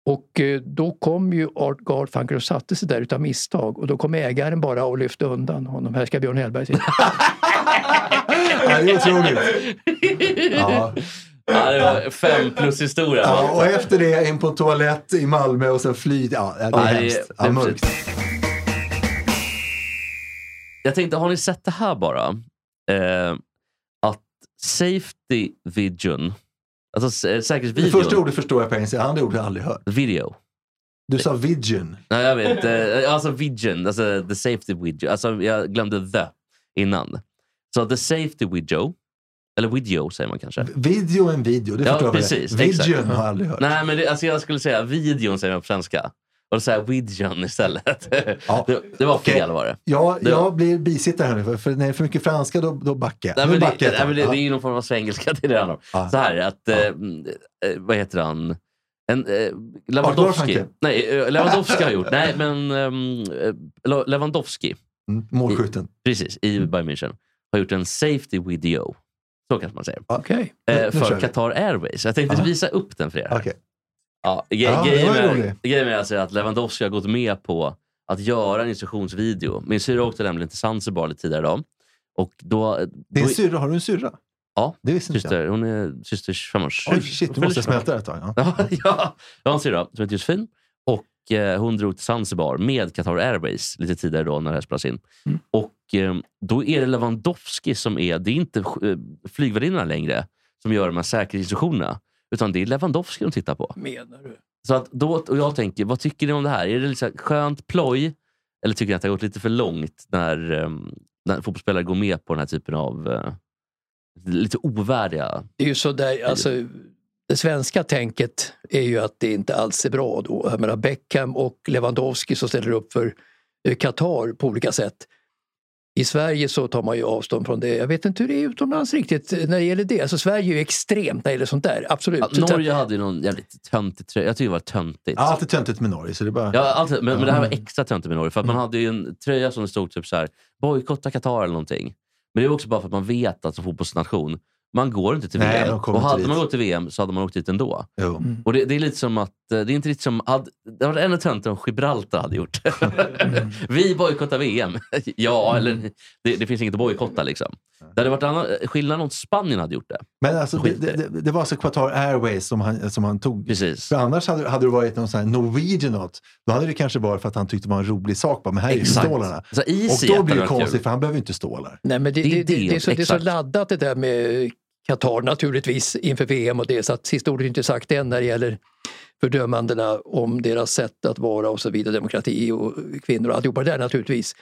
Och eh, då kom ju Art Garfunkel och satte sig där utav misstag och då kom ägaren bara och lyfte undan honom. Här ska Björn Hellberg sitta. *laughs* Ja, det är otroligt. *laughs* Ja. Ja, det var fem plus historia. Ja, och efter det in på toalett i Malmö och sen fly. Ja, det är Ja, hemskt. det Ja, mörkt. Jag tänkte, har ni sett det här bara? Eh, att Safety Vision, alltså s- Det säkerhetsvideon, första ordet förstår jag på engelska, andra ordet har jag aldrig hört. video. Du sa vision. Nej, jag vet. Eh, alltså Vision, alltså the safety video. Alltså, jag glömde the innan. Så the safety video, eller video säger man kanske. Video är en video, det Ja, förstår jag. det är. precis, Vision har jag aldrig hört. Nej, men det, alltså jag skulle säga videon säger man på svenska. Och så här Vision istället. Ja. *laughs* Det, det var fel var det. Jag, Det- jag blir bisittare här nu, för, för när det är för mycket franska då, då backar jag. Nej, men det, backar jag nej, det, det är ju någon form av svengelska till det handlar. Ja. Så här att, eh, eh, vad heter han? En, eh, Lewandowski. Nej, eh, Lewandowski har gjort. Nej, men ehm, eh, Lewandowski, Mm, målskytten. precis, i Bayern München, har gjort en safety video. Så kanske man säger. Okej. Eh, för. Qatar Airways. Jag tänkte Aha. visa upp den för er. Okej. Ja, ge- Ja, det grejen, med, med alltså är att Lewandowski har gått med på att göra en instruktionsvideo. Min syrra åkte nämligen till Zanzibar lite tidigare idag. Och då, Din då, syrra, har du en syrra? Ja, Det visste inte jag. syster, hon är systers 25-års... Oj, shit, du måste smälta det ett tag. Ja. *laughs* Ja, ja, jag har en syrra som heter Josefin. Och eh, hon drog till Zanzibar med Qatar Airways lite tidigare då när det här spelas in. Mm. Och eh, då är det Lewandowski som är, det är inte eh, flygvärdinnorna längre som gör de här säkerhetsinstruktionerna. Utan det är Lewandowski de tittar på. Menar du? Så att då, och jag tänker, vad tycker ni om det här? Är det liksom skönt ploj? Eller tycker ni att det har gått lite för långt när, um, när fotbollsspelare går med på den här typen av eh, lite ovärdiga... Det är ju så där, alltså, det svenska tänket är ju att det inte alls är bra då. Jag menar Beckham och Lewandowski som ställer upp för eh, Qatar på olika sätt. I Sverige så tar man ju avstånd från det. Jag vet inte hur det är utomlands riktigt när det gäller det. Alltså Sverige är ju extremt när det gäller sånt där, absolut. Ja, Norge hade ju någon jävligt töntig tröja. Jag tycker det var töntigt. Ja, alltid töntigt med Norge. Så det är bara... Ja, alltid, men, men det här var Mm. extra töntigt med Norge. För att man hade ju en tröja som det stod typ så här, bojkotta Qatar eller någonting. Men det är också bara för att man vet att som fotbollsnation, man går inte till Nej, VM. Och hade dit. man gått till VM så hade man åkt dit ändå. Jo. Och det, det är lite som att, eh, det är inte riktigt som, hade, det var ännu töntigare om Gibraltar hade gjort. *laughs* Vi bojkottar VM. *laughs* ja, eller det, det finns inget att bojkotta liksom. Det hade varit annan, skillnad om Spanien hade gjort det. Men alltså, det, det, var alltså Qatar Airways som han, som han tog. Precis. För annars hade, hade det varit någon sån här Norwegianaut. Då hade det kanske varit för att han tyckte det var en rolig sak. Bara, men här är ju Exakt. stålarna. Så Och då blir det hade varit konstigt kul. för han behöver ju inte stålar. Nej, men det, Det det, är det, är så, det är så laddat det där med Qatar naturligtvis inför VM och det. Så att sista ordet är inte sagt än när det gäller fördömandena om deras sätt att vara och så vidare, demokrati och kvinnor och alltihopa det där naturligtvis.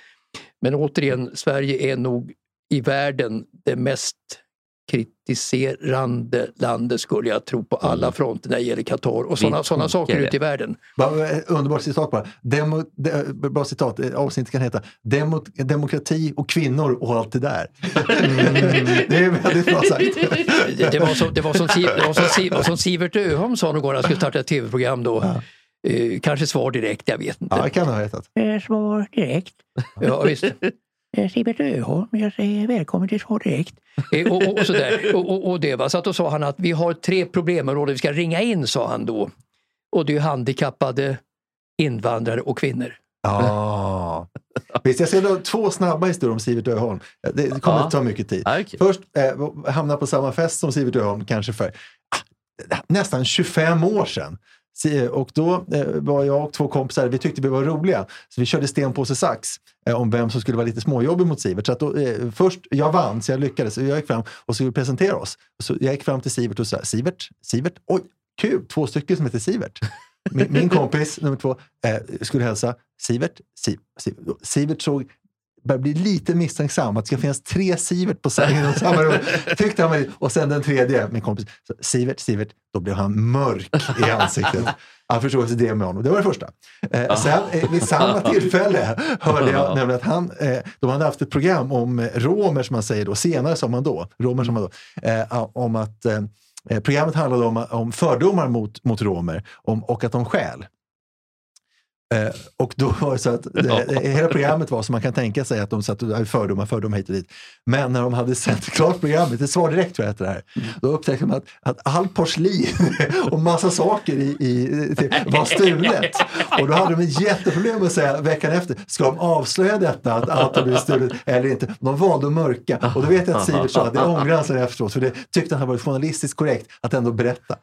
Men återigen, Sverige är nog i världen det mest kritiserande landet skulle jag tro på alla fronter när det gäller Qatar och sådana såna saker ute i världen. Eh, Underbart citat bara. Demo, de, bra citat. Eh, Avsnittet kan heta Demo, Demokrati och kvinnor och allt det där. Mm, *laughs* det är väldigt bra sagt. Det, det, var, som, det, var som, det var som, Siv- som Sivert Öholm sa någon gång när han skulle starta ett tv-program då. Eh, kanske svar direkt, jag vet inte. Ja, det kan ha hetat. Svar direkt. Ja, visst. Eh, Sivert Öholm, jag säger välkommen till Svar direkt. Eh, Och, och, och, sådär. Och, och, och det var så att då sa han att vi har tre problemområden vi ska ringa in, sa han då. Och det är handikappade, invandrare och kvinnor. Ja. *laughs* Visst, jag ska dra två snabba historier om Sivert Öholm. Det kommer Ja. att ta mycket tid. Ja, okej. Först eh, hamna på samma fest som Sivert Öholm, kanske för ah, nästan 25 år sedan. Och då eh, var jag och två kompisar, vi tyckte vi var roliga, så vi körde sten, påse, sax eh, om vem som skulle vara lite småjobbig mot Sivert. Så att då, eh, först, jag vann, så jag lyckades. Jag gick fram och skulle presentera oss. Så jag gick fram till Sivert och sa, Sivert, Sivert, oj, kul, två stycken som heter Sivert. Min, min kompis, nummer två, eh, skulle hälsa. Sivert, Sivert, Sivert såg börjar bli lite misstänksam att det ska finnas tre Sivert på sängen och samma rum. Tyckte han var, och sen den tredje, min kompis. Så, Sivert, Sivert, då blev han mörk i ansiktet. Han förstod sig det med honom. Det var det första. Eh, sen eh, vid samma tillfälle hörde jag nämligen att han, eh, de hade haft ett program om eh, romer, som man säger då, senare sa man då, romer som man då, eh, om att eh, eh, programmet handlade om, om fördomar mot, mot romer om, och att de stjäl. Eh, och då var det så att *laughs* det, det, hela programmet var som man kan tänka sig att de satt och fördomar, fördomar hit och dit. Men när de hade sänt *laughs* klart programmet, det Svar direkt tror jag heter det här, då upptäckte de att, att all porslin *laughs* och massa saker i, i, var stulet. Och då hade de ett jätteproblem att säga veckan efter, ska de avslöja detta att allt har blivit stulet eller inte? De valde att mörka. Och då vet jag att Sivert sa att det ångrar han sig efteråt, för det tyckte han hade varit journalistiskt korrekt att ändå berätta.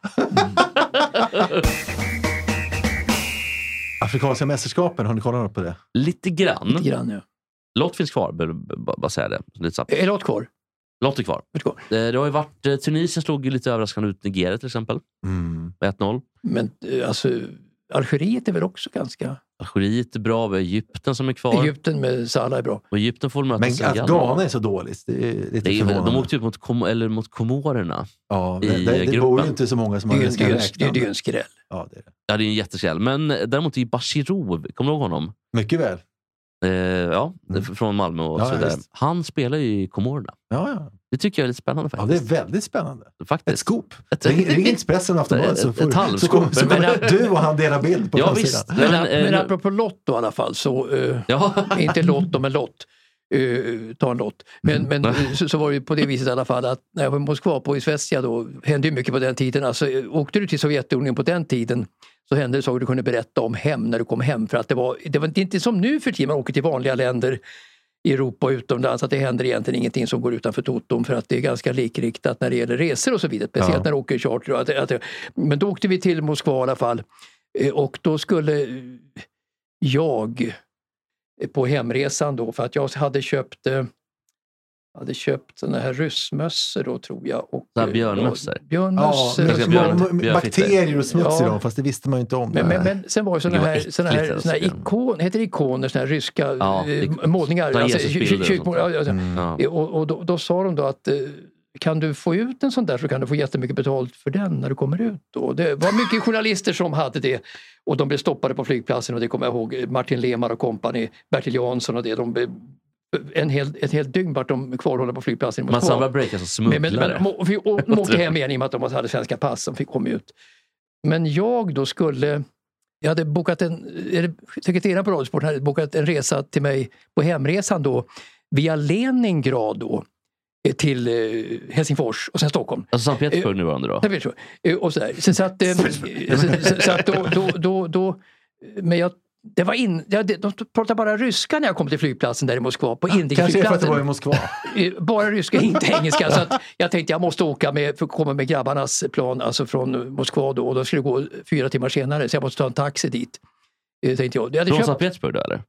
Afrikanska mästerskapen, har ni kollat något på det? Lite grann. Lite grann, ja. Lott finns kvar, bara säga det. Lite snabbt. Är Lott kvar? Lott är kvar. Lott kvar. Eh, Det har ju varit, eh, Tunisien slog ju lite överraskande ut Nigeria till exempel. Mm. Med 1-0. Men eh, alltså, Algeriet är väl också ganska... Algeriet är bra, vi har Egypten som är kvar. Egypten med Salah är bra. Och Egypten får möta Men att. Ghana är så dåligt, det är lite Det är, de åkte ut mot, Kom- eller mot Komorerna. ja, i det, det, bor ju inte så många som Det är man ska det är ju- räkna. det är ju en skräll. Ja, det är det. Ja, det är en jätteskräll. Men eh, däremot är Bashirov, kommer du ihåg honom? Mycket väl. Eh, ja, Mm. från Malmö och Ja, så vidare. Han spelar ju i Komorerna. Ja, ja. Det tycker jag är lite spännande ja, det är faktiskt. väldigt spännande. faktiskt. Ett scoop. Ett- Ring, ring Expressen och Aftonbladet *laughs* så, Ett- får, ett så, halvscoop. kommer, så Men- kommer du och han dela bild på Ja, visst. Men, Men, men, eh, apropå Lotto i alla fall, så, eh, Ja. *laughs* inte Lotto men Lott. Uh, ta en lott. Men, men eh, så, så var det ju på det viset i alla fall att när jag var i Moskva på Izvestia då hände ju mycket på den tiden. Alltså, eh, åkte du till Sovjetunionen på den tiden så hände det saker du kunde berätta om hem när du kom hem. För att det var, det var inte som nu för tiden man åker till vanliga länder i Europa och utomlands att det händer egentligen ingenting som går utanför toton för att det är ganska likriktat när det gäller resor och så vidare. Speciellt Ja. när du åker charter. Att, att, men då åkte vi till Moskva i alla fall Eh, och då skulle eh, jag på hemresan då för att jag hade köpt eh, hade köpt såna här ryssmössor då tror jag. Och, Så här eh, björnmössor? Ja, Björnmössor. björn- björnfitter. bakterier och smuts i Ja. dem, fast det visste man ju inte om. Men, men, men sen var det såna Det var här, såna här, såna här alltså. ikon, heter det ikoner, såna här ryska Ja, eh, ik- målningar. Alltså, kyrkmål- ja, Mm. Och, och då, då sa de då att eh, kan du få ut en sån där så kan du få jättemycket betalt för den när du kommer ut. Då. Det var mycket *laughs* journalister som hade det och de blev stoppade på flygplatsen och det kommer jag ihåg. Martin Lemar och kompani, Bertil Jansson och det. De blev, en hel, ett helt dygn vart de kvarhållna på flygplatsen i Man Moskva. samlar break, alltså Men, men, smugglare. men, och, och, och de åkte hem igen i och med att de hade svenska pass som fick komma ut. Men jag då skulle, jag hade bokat en, sekreteraren på Radiosporten hade bokat en resa till mig på hemresan då via Leningrad då eh, till eh, Helsingfors och sen Stockholm. Alltså Sankt Petersburg nuvarande då? Så. Eh, Och så, där. så, *laughs* så att, eh, så, så, så att då, då, då, då, men jag det var in, ja, de pratade bara ryska när jag kom till flygplatsen där i Moskva, på Kanske är för att det var i Moskva. Bara ryska, inte engelska. Så att jag tänkte jag måste åka med, för att komma med grabbarnas plan alltså från Moskva då och då skulle det gå fyra timmar senare så jag måste ta en taxi dit. Eh, Tänkte jag. jag Från köpt, Sankt Petersburg då eller?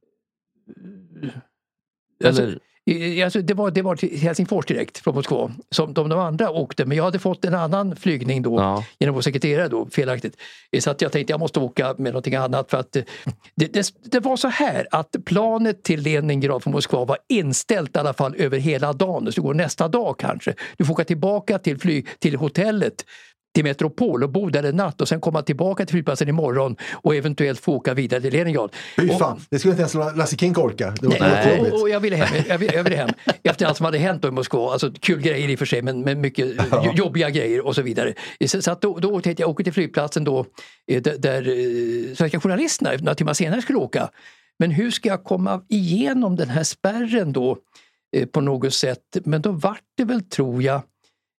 alltså, Eller? Alltså, det, var, det var till Helsingfors direkt från Moskva som de, de andra åkte men jag hade fått en annan flygning då Ja. genom vår sekreterare då, felaktigt. Eh, Så att jag tänkte jag måste åka med någonting annat för att eh, det, det, det var så här att planet till Leningrad från Moskva var inställt i alla fall över hela dagen. Så det går nästa dag kanske. Du får åka tillbaka till, flyg, till hotellet till Metropol och bo där en natt och sen komma tillbaka till flygplatsen imorgon och eventuellt få åka vidare till Leningrad. Fy fan, det skulle inte ens Lasse Kink orka. Det var Nej, och, och jag ville hem, jag ville, jag ville hem efter allt som hade hänt då i Moskva. Alltså kul grejer i och för sig men, men mycket *laughs* eh, jobbiga grejer och så vidare. Så, så att då, då tänkte jag åka till flygplatsen då eh, där, eh, svenska journalisterna några timmar senare skulle åka. Men hur ska jag komma igenom den här spärren då eh, på något sätt? Men då vart det väl tror jag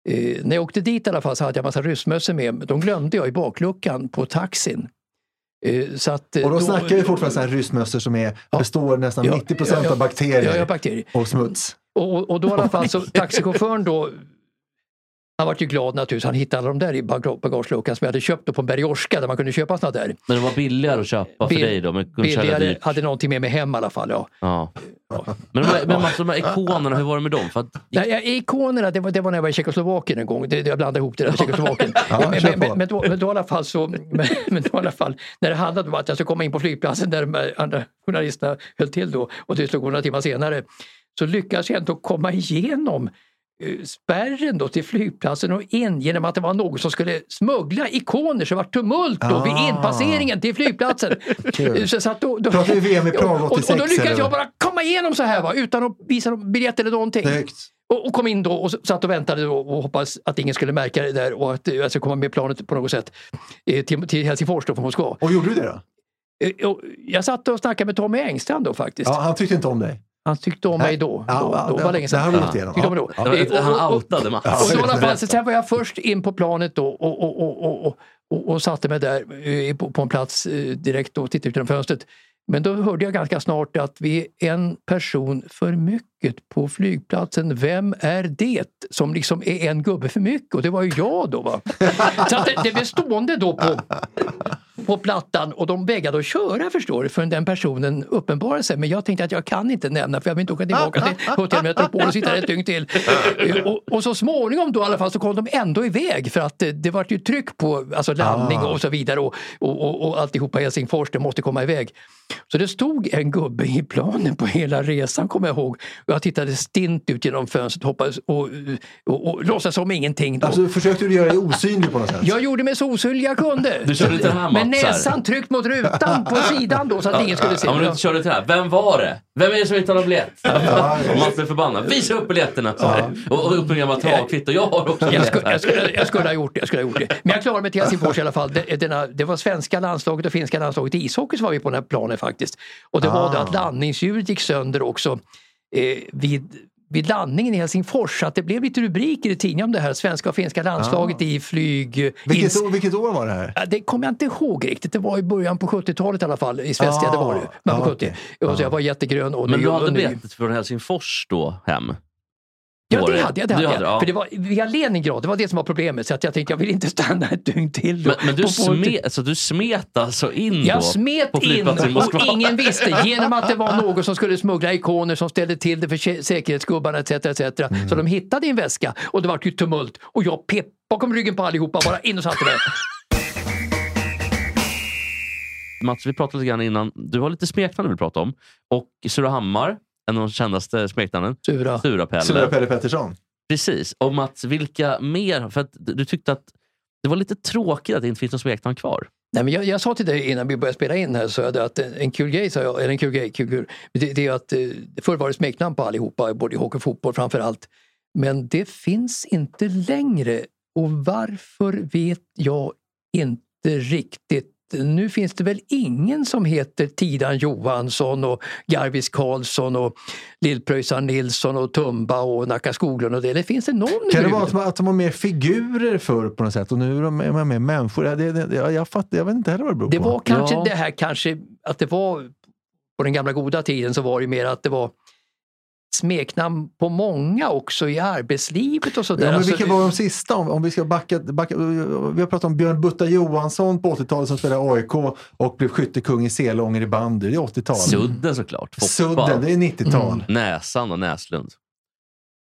Eh, när jag åkte dit i alla fall så hade jag massa ryssmössor med De glömde jag i bakluckan på taxin. Eh, så att, eh, Och då snackar vi fortfarande här ryssmössor som är, består nästan Ja, 90 procent ja, ja. av bakterier Ja, ja, bakterier. och smuts. Och, och, och då i alla fall så *laughs* taxichauffören då Han var ju glad naturligtvis. Han hittade de där i baga- bagageluckan som jag hade köpt på en Bergiorska där man kunde köpa såna där. Men det var billigare att köpa för Bill- dig då? Billigare, hade någonting med mig hem i alla fall. Ja. Ja. Men, de men Mats, de här ikonerna, hur var det med dem? För att, Nej, ja, ikonerna, det var, det var när jag var i Tjeckoslovakien en gång. Det, jag blandade ihop det där med Tjeckoslovakien. *laughs* Ja, men, men, men, men, då, men då i alla fall så, men, men då i alla fall, när det handlade om att jag skulle komma in på flygplatsen där de andra journalisterna höll till då och det gå några timmar senare, så lyckades jag ändå komma igenom spärren då till flygplatsen och in genom att det var någon som skulle smuggla ikoner så det var tumult då vid Ah. inpasseringen till flygplatsen. *laughs* Så, så att då, då, Pratar vi VM i Prag och, och, och 86 då lyckades jag bara komma igenom så här va, utan att visa någon biljett eller någonting. Snyggt. Och, och kom in då och satt och väntade då och hoppades att ingen skulle märka det där och att eh, jag skulle komma med planet på något sätt eh, till, till Helsingfors då från Moskva. Och gjorde du det då? Eh, och Jag satt och snackade med Tommy Engstrand då faktiskt. Ja, han tyckte inte om dig. Han tyckte om mig då. Ja, då, ja, då det- var länge Det har sedan. vi gått igenom. Tyckte om mig då. Ja. och- han och- outade Mats. Och då alla fall, Berätta. så sen var jag först in på planet då och, och, och, och, och, och, och satte mig där eh, på, på en plats eh, direkt och tittade ut genom fönstret. Men då hörde jag ganska snart att vi är en person för mycket på flygplatsen. Vem är det som liksom är en gubbe för mycket? Och det var ju jag då. Va? Så att det, det blev stående då på, på plattan och de vägrade att köra förstår du förrän den personen uppenbarade sig. Men jag tänkte att jag kan inte nämna för jag vill inte åka tillbaka till Hotell Metropol och sitta där ett dygn till. Eh, Och, och så småningom då i alla fall så kom de ändå iväg för att det, det var ju tryck på alltså landning Ah. och så vidare och, och, och, och alltihopa Helsingfors, det måste komma iväg. Så det stod en gubbe i planen på hela resan kommer jag ihåg. Jag tittade stint ut genom fönstret hoppades och, och, och låtsas som ingenting. Då. Alltså, försökte du göra dig osynlig på något sätt? Jag gjorde mig så osynlig jag kunde. Du körde den här, Med näsan tryckt mot rutan på *laughs* sidan då så att ingen skulle se. Ja, men du körde till det här. Vem var det? Vem är det som inte har någon biljett? Och Mats blev förbannad. Visa upp biljetterna! här. Och, och upp en gammal travkvitto. Jag har också Jag skulle, jag, skulle, jag skulle ha gjort det. Jag skulle ha gjort det. Men jag klarade mig till Helsingfors i alla fall. Det, denna, det var svenska landslaget och finska landslaget i ishockey som var vi på den här planen faktiskt. Och det var det att landningsljudet gick sönder också eh, vid, vid landningen i Helsingfors. Så att det blev lite rubriker i tidningen om det här. Svenska och finska landslaget i flyg... Vilket, ins- år, vilket år var det här? Ja, Det kommer jag inte ihåg riktigt. Det var i början på 70-talet i alla fall. I Svenska Ah, det var det. Men på ah, 70. okej. Och så jag var jättegrön och Men du hade biljettet från Helsingfors då hem? Ja, det hade jag. Det hade Du jag. ja. För det var via Leningrad, det var det som var problemet. Så att jag tänkte jag vill inte stanna ett dygn till. då. Men, men du, smet, alltså, du smet alltså in då? Jag smet in och ingen visste genom att det var någon som skulle smuggla ikoner som ställde till det för sä- säkerhetsgubbarna etc. etc. Mm. Så de hittade en väska och det var ju tumult och jag pep bakom ryggen på allihopa bara in och satte mig. Mats, vi pratade lite grann innan. Du har lite smeknamn du vill prata om. Och Surahammar, en av de kändaste smeknamnen. Sura. Sura-Pelle. Sura Pelle Pettersson? Precis. Och Mats, vilka mer? För att du tyckte att det var lite tråkigt att det inte finns någon smeknamn kvar. Nej, men jag, jag sa till dig innan vi började spela in här så att en kul grej, sa jag, eller en kul grej, kul, kul. Det, det är att eh, förr var det smeknamn på allihopa, både i hockey och fotboll framför allt. Men det finns inte längre och varför vet jag inte riktigt. Nu finns det väl ingen som heter Tidan Johansson och Garvis Karlsson och Lillpröjsarn Nilsson och Tumba och Nacka Skoglund och det. Eller finns det någon Kan det vara att, de har mer figurer förr på något sätt och nu är de mer människor? Det, det, jag, jag, fattar, jag vet inte heller vad det beror Det på. var kanske Ja. det här kanske att det var på den gamla goda tiden så var det mer att det var smeknamn på många också i arbetslivet och sådär. Ja, men Alltså, vilka var de sista? Om, om vi ska backa, backa, vi har pratat om Björn Butta Johansson på 80-talet som spelade AIK och blev skyttekung i Selånger i bandy. Det är 80-tal. Sudden såklart. Foppa. Sudden, det är 90-tal. Mm. Näsan och Näslund.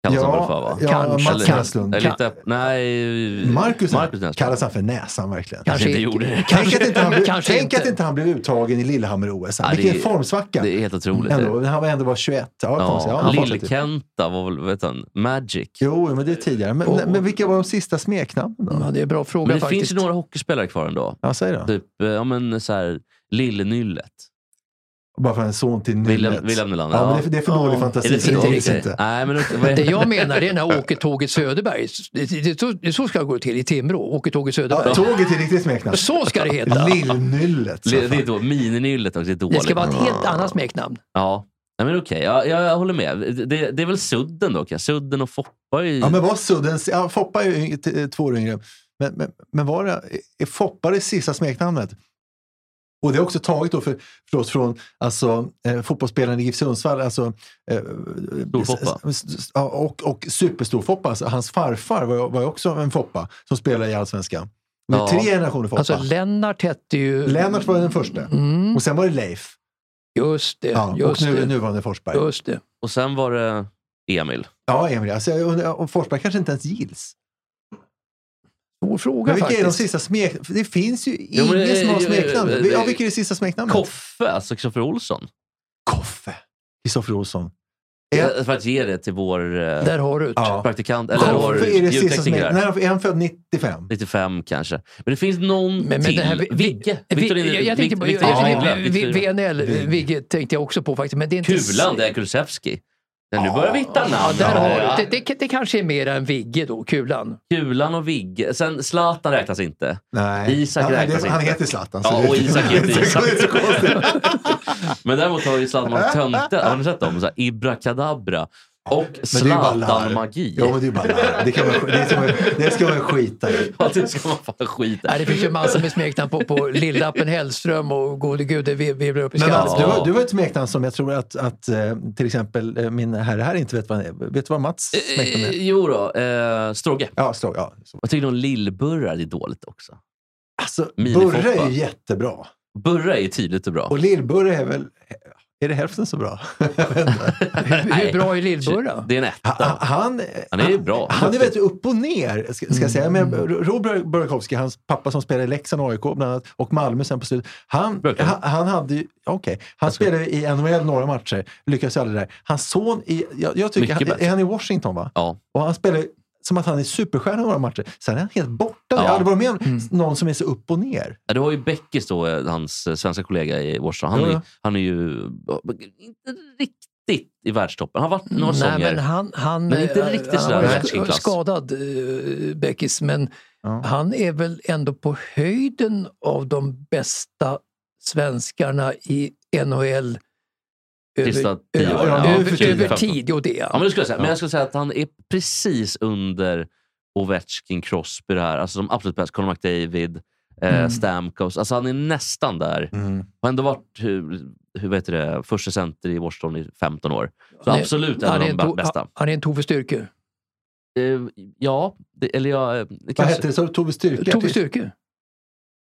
Kallas han väl för va? ja, Kanske. Mats Eller- Näslund. eller lite, nej, Marcus, Marcus Näslund. kallas han för Näsan verkligen? Kanske inte gjorde det. Tänk att inte han blev, Kanske tänk inte. att inte han blev uttagen i Lillehammer-OS. Ja, det Vilken formsvacka. Det är helt otroligt. Ändå, han var ändå var 21. Ja, Ja. Ja, han var 40. Lill-Kenta var väl, vet han, Magic. Jo, men det är tidigare. Men, Och- men vilka var de sista smeknamnen? Ja, det är en bra fråga Men det faktiskt. finns ju några hockeyspelare kvar ändå. Ja, säg då. Typ, eh, ja men så här, Lille-Nyllet. Bara för en son till. William, William Nylander. Ja, men det, är- det är för dålig Ja. fantasi. Det så det inte. Nej, men det, Det jag menar det är när Åke-tåget Söderberg. Det, det, det, så- det, så ska det gå till i Timrå. Åke-tåget Söderberg. Ja, tåget är riktigt smeknamn. Så ska det heta. Lill-Nyllet. det, det är då Mini-Nyllet också, det är dåligt. Det ska vara ett helt annat smeknamn. Ja, Nej, men okej. Ja, jag, jag håller med. Det, det är väl Sudden då? Okay? Sudden och Foppa är ju... Ja, men var Sudden... Ja, Foppa är ju två år yngre. Men, men, men var det... Är Foppa det sista smeknamnet? Och det är också taget då för, förlåt, från alltså, eh, fotbollsspelaren i GIF Sundsvall, alltså, eh, ja, och, och superstorfoppa. Alltså, hans farfar var, var också en foppa som spelade i Allsvenskan. Det är Ja. tre generationer foppa. Alltså Lennart hette ju... Lennart var den första. Mm, Och sen var det Leif. just det. Ja, och just nu, det. nuvarande Forsberg. Just det. Och sen var det Emil. Ja, Emil. Alltså, om Forsberg kanske inte ens gills. Svår fråga Men vilka är de faktiskt. sista smek... Det finns ju Jo, men, ingen som har eh, smeknamn. eh, Ja, vilka är det sista smeknamnet? Koffe, alltså Kristoffer Olsson. Koffe. Kristoffer Olsson. Eh, För att ge det till vår eh, Där har du det. Ja. praktikant, eller vår Koffe är det sista ljudtekniker smeknamnet. är han född? 95? 95 kanske. Men det finns någon Men, men till. det här, Vigge. Vi- Victorin- jag, jag tänkte på Victor- Ja. Victor- VNL, Vigge tänkte jag också på faktiskt. Men det är inte Kulan, det är Kulusevski. Men nu börjar vi hitta namn. Ja, där har, Ja. det, det, det kanske är mer än Vigge då, Kulan. Kulan och Vigge. Sen Zlatan räknas inte. Nej. Isak han, räknas det, han inte. heter Zlatan. Ja, och Isak heter *laughs* Isak. *laughs* Men däremot har ju Zlatan varit tönte. Har ni sett dem? Så här, Ibrakadabra och det. Zlatan-magi. Ja, men det är bara larv. det, kan man, det, ska man, det ska man skita i. Ja, det ska man fan skita Nej, i. det finns ju massor med smeknamn på, på Lill-Lappen Hellström och gode gud, det vir- virvlar upp i skallen. Mats, du, du har ett smeknamn som jag tror att, att eh, till exempel eh, min herre här inte vet vad han är. Vet du vad Mats smeknamn Eh, är? Jo då, eh, Strogge. Ja, stå, ja. Jag tycker nog Lill-Burrar är dåligt också. Alltså. Burre är ju jättebra. Burra är tydligt och bra. Och Lill-Burre är väl... Är det hälften så bra? *laughs* Hur, *laughs* hur bra är Lill-Burra? Det är en etta. Han, han, Han är ju bra. Han är väldigt upp och ner, ska, ska jag säga. Men Mm. Robert Burakovsky, hans pappa som spelade i Leksand och AIK bland annat, och Malmö sen på slutet. Han, han, han hade ju, okej, han spelade i NHL några matcher, lyckades aldrig där. Hans son, i, jag, jag tycker, han, är han i Washington va? Ja. Och han spelar som att han är superstjärna i några matcher. Sen är han helt borta. Jag har Ja. aldrig varit med om Mm. någon som är så upp och ner. Ja, Du har ju Beckis då, eh, hans eh, svenska kollega i Washington. Han, Ja, är, ja. han är ju inte riktigt i världstoppen. Han har varit några Nej, säsonger. men han, han, Men inte eh, riktigt han sådär var världsklass. skadad, eh, Beckis, men Ja. han är väl ändå på höjden av de bästa svenskarna i NHL Sista tio över, åren. Ja, över, tid. Och det är Ja, men, det skulle jag säga. men jag skulle säga att han är precis under Ovechkin, Crosby, det här. Alltså de absolut bästa. Conor McDavid, eh, Mm. Stamkos. Alltså han är nästan där. Har ändå varit hur, hur vet det, första center i Washington i 15 år. Så Han är- absolut en han av är de en to- bästa. Han, är en Tove Styrke. Eh, ja, det, eller ja, eh, det Vad kanske, hette det? Så Tove Styrke? Tove Styrke.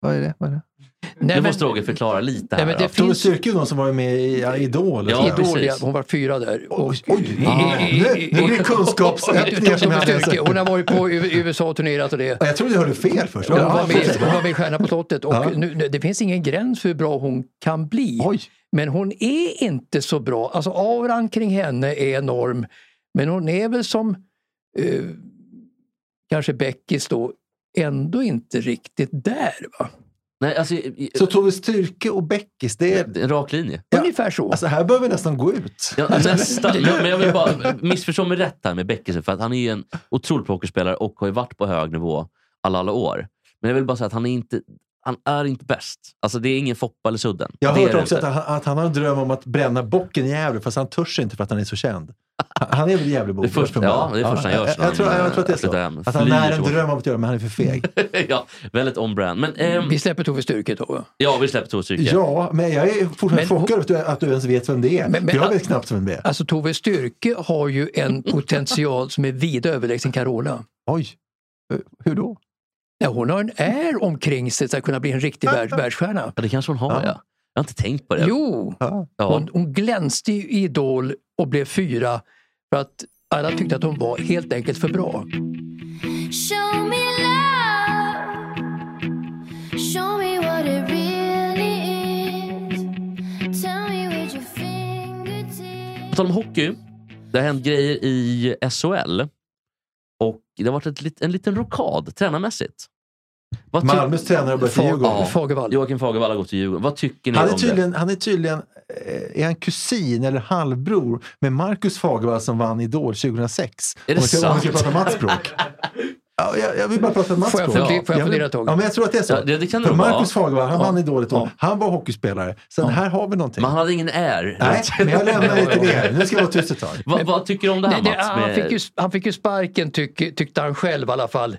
Vad är det? Vad är det? Nej, Nu men- måste Roger förklara lite Nej, här. men det finns- Tove Styrke är någon som var med i ja, Idol. Ja. Idol, ja, hon var fyra där. Oj, oj, nu- nu blir det kunskapsöppningar. Hon har varit på USA och turnerat och det. Ja, Jag trodde jag hörde fel först. Hon var, med, hon var med i Stjärna på slottet och Ja. nu, det finns ingen gräns för hur bra hon kan bli. Oj. Men hon är inte så bra. Alltså auran kring henne är enorm. Men hon är väl som eh, kanske Beckis då ändå inte riktigt där. Va? Nej, alltså, Så Tove Styrke och Beckis, det är... en rak linje. Ja. Ungefär så. Alltså här behöver vi nästan gå ut. Ja, nästan. *laughs* Men, men jag vill bara missförstå mig rätt här med Beckis, för att han är ju en otrolig pokerspelare och har ju varit på hög nivå alla, alla år. Men jag vill bara säga att han är inte, han är inte bäst. Alltså det är ingen Foppa eller Sudden. Jag har hört också att han, att han har en dröm om att bränna bocken i Gävle, fast han törs inte för att han är så känd. Han- är väl Gävlebo? *laughs* Det är först- ja, det är först han gör jag, jag, tror, jag tror att det är så. hem, Att han flyr är en dröm om att göra men han är för feg. *laughs* ja, väldigt on-brand. Men ehm, Vi släpper Tove Styrke då. va? ja, vi släpper Tove Styrke. Ja, men jag är fortfarande chockad att du, att du ens vet vem det är. Men- men- jag vet knappt vem det är. Alltså Tove Styrke har ju en potential som är vida överlägsen Carola. Oj, hur då? Ja, hon har en är omkring sig till att kunna bli en riktig värld, *laughs* världsstjärna. Ja, det kanske hon har, Ja. ja. Jag har inte tänkt på det. Jo, Ja. Hon, hon glänste i Idol och blev fyra för att alla tyckte att hon var helt enkelt för bra. Show me love. Show me what it really is. Tell me with your fingertips. På tal om hockey. Det har hänt grejer i SHL. Och det har varit ett, en liten rokad tränarmässigt. Vad Malmös tränare har börjat i Djurgården. ja, Fagervall. Joakim Fagervall har gått till Djurgården. Vad tycker ni Han är om tydligen, han är tydligen eh, är han kusin eller halvbror med Marcus Fagervall som vann Idol 2006. Är det om vi ska, om vi ska sant? prata mattspråk. Ja, jag, jag vill bara prata Får jag mattspråk. funder- får jag Ja, fundera ett tag? Ja, men jag tror att det är så. Ja, det- det kan det För Marcus. Fagervall, han Ja. vann Idol ett år. Ja. Han var hockeyspelare. Så här har vi någonting. det? Men han hade ingen är. Nej, men jag lämnar det till er. Nu ska jag vara tyst ett tag. vad, vad tycker du om det här Nej, det, Mats? han, Med- fick ju, han fick ju sparken tyck, tyckte han själv i alla fall.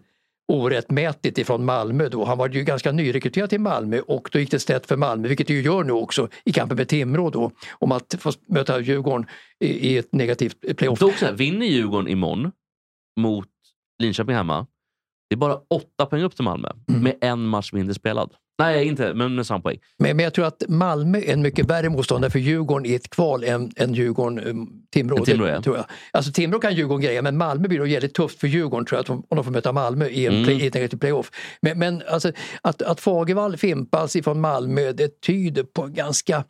Orättmätigt ifrån Malmö då. Han var ju ganska nyrekryterad till Malmö och då gick det snett för Malmö, vilket det ju gör nu också i kampen med Timrå då, om att få möta Djurgården i, i ett negativt playoff. Dock så här, vinner Djurgården imorgon mot Linköping hemma, det är bara åtta poäng upp till Malmö Mm. med en match mindre spelad. Nej, inte, men med samma poäng. Men, men jag tror att Malmö är en mycket värre motståndare för Djurgården i ett kval än, än Djurgården, um, Timrå. Ja. tror jag. Alltså Timrå kan Djurgården greja men Malmö blir då jävligt tufft för Djurgården tror jag, att de, om de får möta Malmö i, en Mm. play, i negativt playoff. Men, men alltså, att, att Fagervall fimpas ifrån Malmö det tyder på en ganska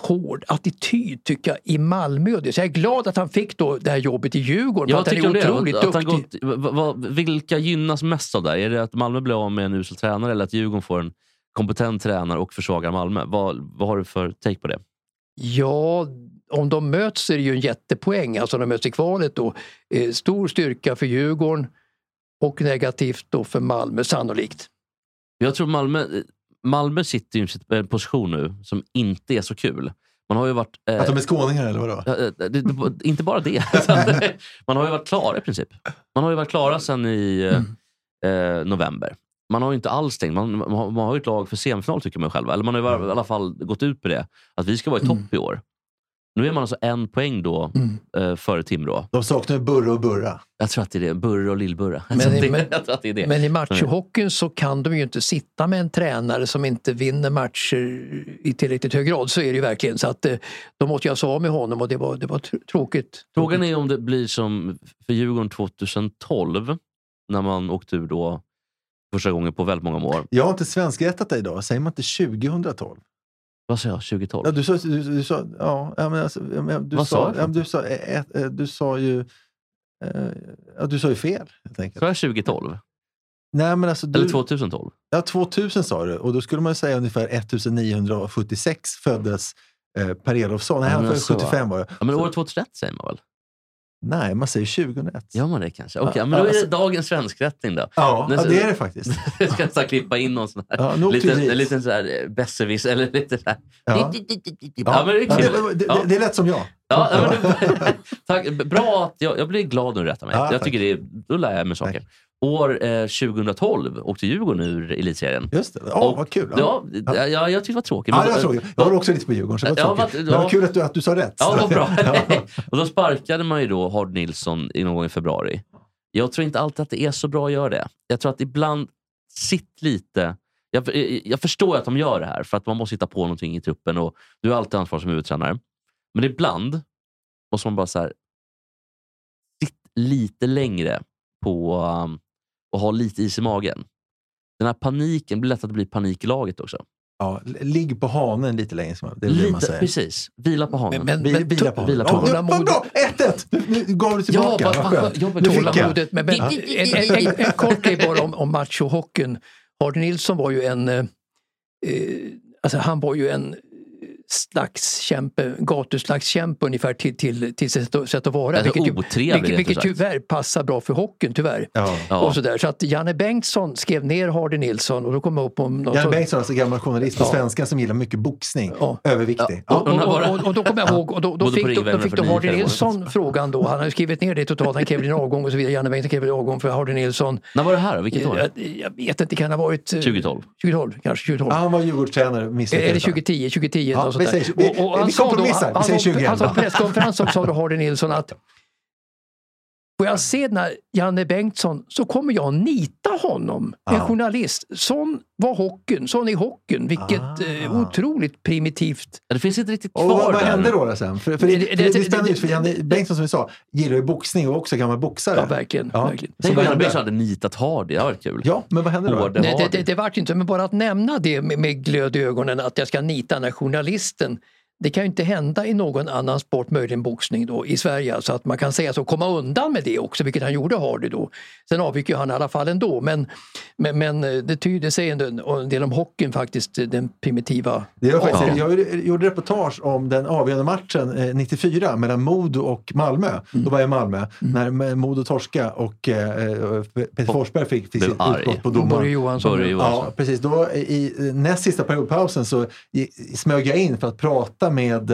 hård attityd tycker jag i Malmö. Så jag är glad att han fick då det här jobbet i Djurgården. Ja, för vad att han tycker är otroligt det? Att han duktig. gått, vad- vilka gynnas mest av det här? Är det att Malmö blir av med en usel tränare eller att Djurgården får en kompetent tränare och försvagar Malmö? Vad, vad har du för take på det? Ja, om de möts är det ju en jättepoäng. Alltså de möts i kvalet då. Eh, stor styrka för Djurgården och negativt då för Malmö sannolikt. Jag tror Malmö, Malmö sitter i en position nu som inte är så kul. Man har ju varit... eh, Att de är skåningar eller vadå? Eh, det, det, *laughs* inte bara det. *laughs* man har ju varit klara i princip. Man har ju varit klara sedan i eh, eh, november. Man har ju inte alls tänkt, man, man, har, man har ju ett lag för semifinal tycker man själv. Eller man har ju i alla fall gått ut på det. Att vi ska vara i topp i år. Nu är man alltså en poäng då eh, före Timrå. De saknar ju Burre och Burra. Jag tror att det är det. Burre och Lillburra. Men- men- det det. Men i matchhockeyn så kan de ju inte sitta med en tränare som inte vinner matcher i tillräckligt hög grad. Så är det ju verkligen. Så att eh, de måste jag av med honom och det var, det var tr- tråkigt. Frågan är om det blir som för Djurgården 2012 när man åkte ur då första gången på väldigt många år. Jag har inte svenskrättat dig idag. Säger man inte 2012? Vad sa jag? 2012? Ja, du sa, du, du sa, ja, men alltså, du Vad sa sa, jag du sa, eh, eh, du sa ju, eh, ja, du sa ju fel helt enkelt. Sa jag 2012? Nej, men alltså, du, Eller 2012? Ja, 2000 sa du och då skulle man ju säga ungefär 1976 föddes eh, Per Elofsson. Nej, han föddes så. 75 var det. Ja, men år 2001 säger man väl? Nej, man säger 2001. Gör man det kanske? Okej, Ja, men då är det alltså- dagens svenskrättning då. Ja, Men ja, det är det faktiskt. *laughs* Jag ska nästan klippa in någon sån här Ja, liten, liten så här eh, besserwiss eller lite så här. Ja. Ja, men det är Ja, det, det, det är lätt som jag. Ja, men *laughs* tack. Bra att jag, jag blir glad när du rättar mig. Ja, jag tack. tycker det är, då lär jag mig saker. År eh, 2012 åkte Djurgården ur elitserien. Just det. Ja, Och- vad kul. Ja, ja. ja, jag tyckte det var tråkigt. Ja, Men det var tråkigt. Jag var också lite på Djurgården, så det var tråkigt. vad- Men ja. vad kul att du, att du sa rätt. Ja, vad bra. *laughs* *laughs* Och då sparkade man ju då Hard Nilsson i någon gång i februari. Jag tror inte alltid att det är så bra att göra det. Jag tror att ibland, sitt lite... Jag, jag förstår att de gör det här, för att man måste hitta på någonting i truppen och du har alltid ansvar som huvudtränare. Men ibland måste man bara så här, sitt lite längre på um, och ha lite is i magen. Den här paniken, det blir lätt att det blir panik i laget också. Ja, ligg på hanen lite längre, det är det man Lite, säger. precis. Vila på hanen. Men- vila på vila på Ja, hanen. vad bra! 1-1! Nu, gav du tillbaka. vad- vad skönt. jag. Tålamodet. Men, men, en, en, en, en kort grej bara om, om machohockeyn. Hardy Nilsson var ju en... Eh, eh, alltså han var ju en slagskämpe, gatuslagskämpe ungefär till, till, till sätt, att- sätt att vara. Alltså, vilket otrevlig, vilket, vilket tyvärr passar bra för hockeyn tyvärr. Ja. Ja. Och sådär. Så att Janne Bengtsson skrev ner Hardy Nilsson och då kom jag upp om något Janne Bengtsson, alltså gammal journalist på Ja. svenska som gillar mycket boxning. Ja. Överviktig. Och, och, och, och då kommer jag ihåg, och då, då fick, då, då fick då Hardy. Nilsson frågan då. Han har skrivit ner det totalt, han krävde en avgång och så vidare. Janne Bengtsson krävde en avgång för Hardy Nilsson. När var det här? Vilket år? Jag, jag vet inte, kan det ha varit... eh, 2012. 2012 kanske, 2012. Ja, han var Djurgårdstränare, Eller misslyckades. 2010, 2010 Ja, vi där. säger- vi- han vi sa då- kompromissar, vi säger sa- 20 Han sa på presskonferensen sa då Hardy Nilsson att Får jag se när Janne Bengtsson så kommer jag nita honom. En journalist. Sån var hockeyn, sån är hockeyn. Vilket Ah. eh, otroligt primitivt. Ja, Det finns inte riktigt Och kvar vad, vad där. hände då, då sen? För, för det, Det- det, det- det- ut, för Janne Bengtsson som vi sa gillar ju boxning och också gammal boxare. Ja, verkligen. Ja. verkligen. Så vad Janne? Bengtsson hade nitat Hardy. Det hade varit kul. Ja, men vad hände då? Hårde Nej, det, det, det vart inte, men bara att nämna det med, med glöd i ögonen att jag ska nita den här journalisten. Det kan ju inte hända i någon annan sport, möjligen boxning då, i Sverige. Alltså att man kan säga så, komma undan med det också, vilket han gjorde Hardy då. Sen avgick ju han i alla fall ändå, men, men, men eh, det tyder sig en, en del om hockeyn faktiskt, den primitiva Det var faktiskt. Jag gjorde- reportage om den avgörande matchen eh, 94 mellan Modo och Malmö. Mm. Då var jag i Malmö. När Modo torska och eh, Peter Forsberg fick, fick sitt utbrott på domaren. Börje Johansson. Börje Johansson. Ja, precis. Då, I i näst sista periodpausen så i- smög jag in för att prata prata med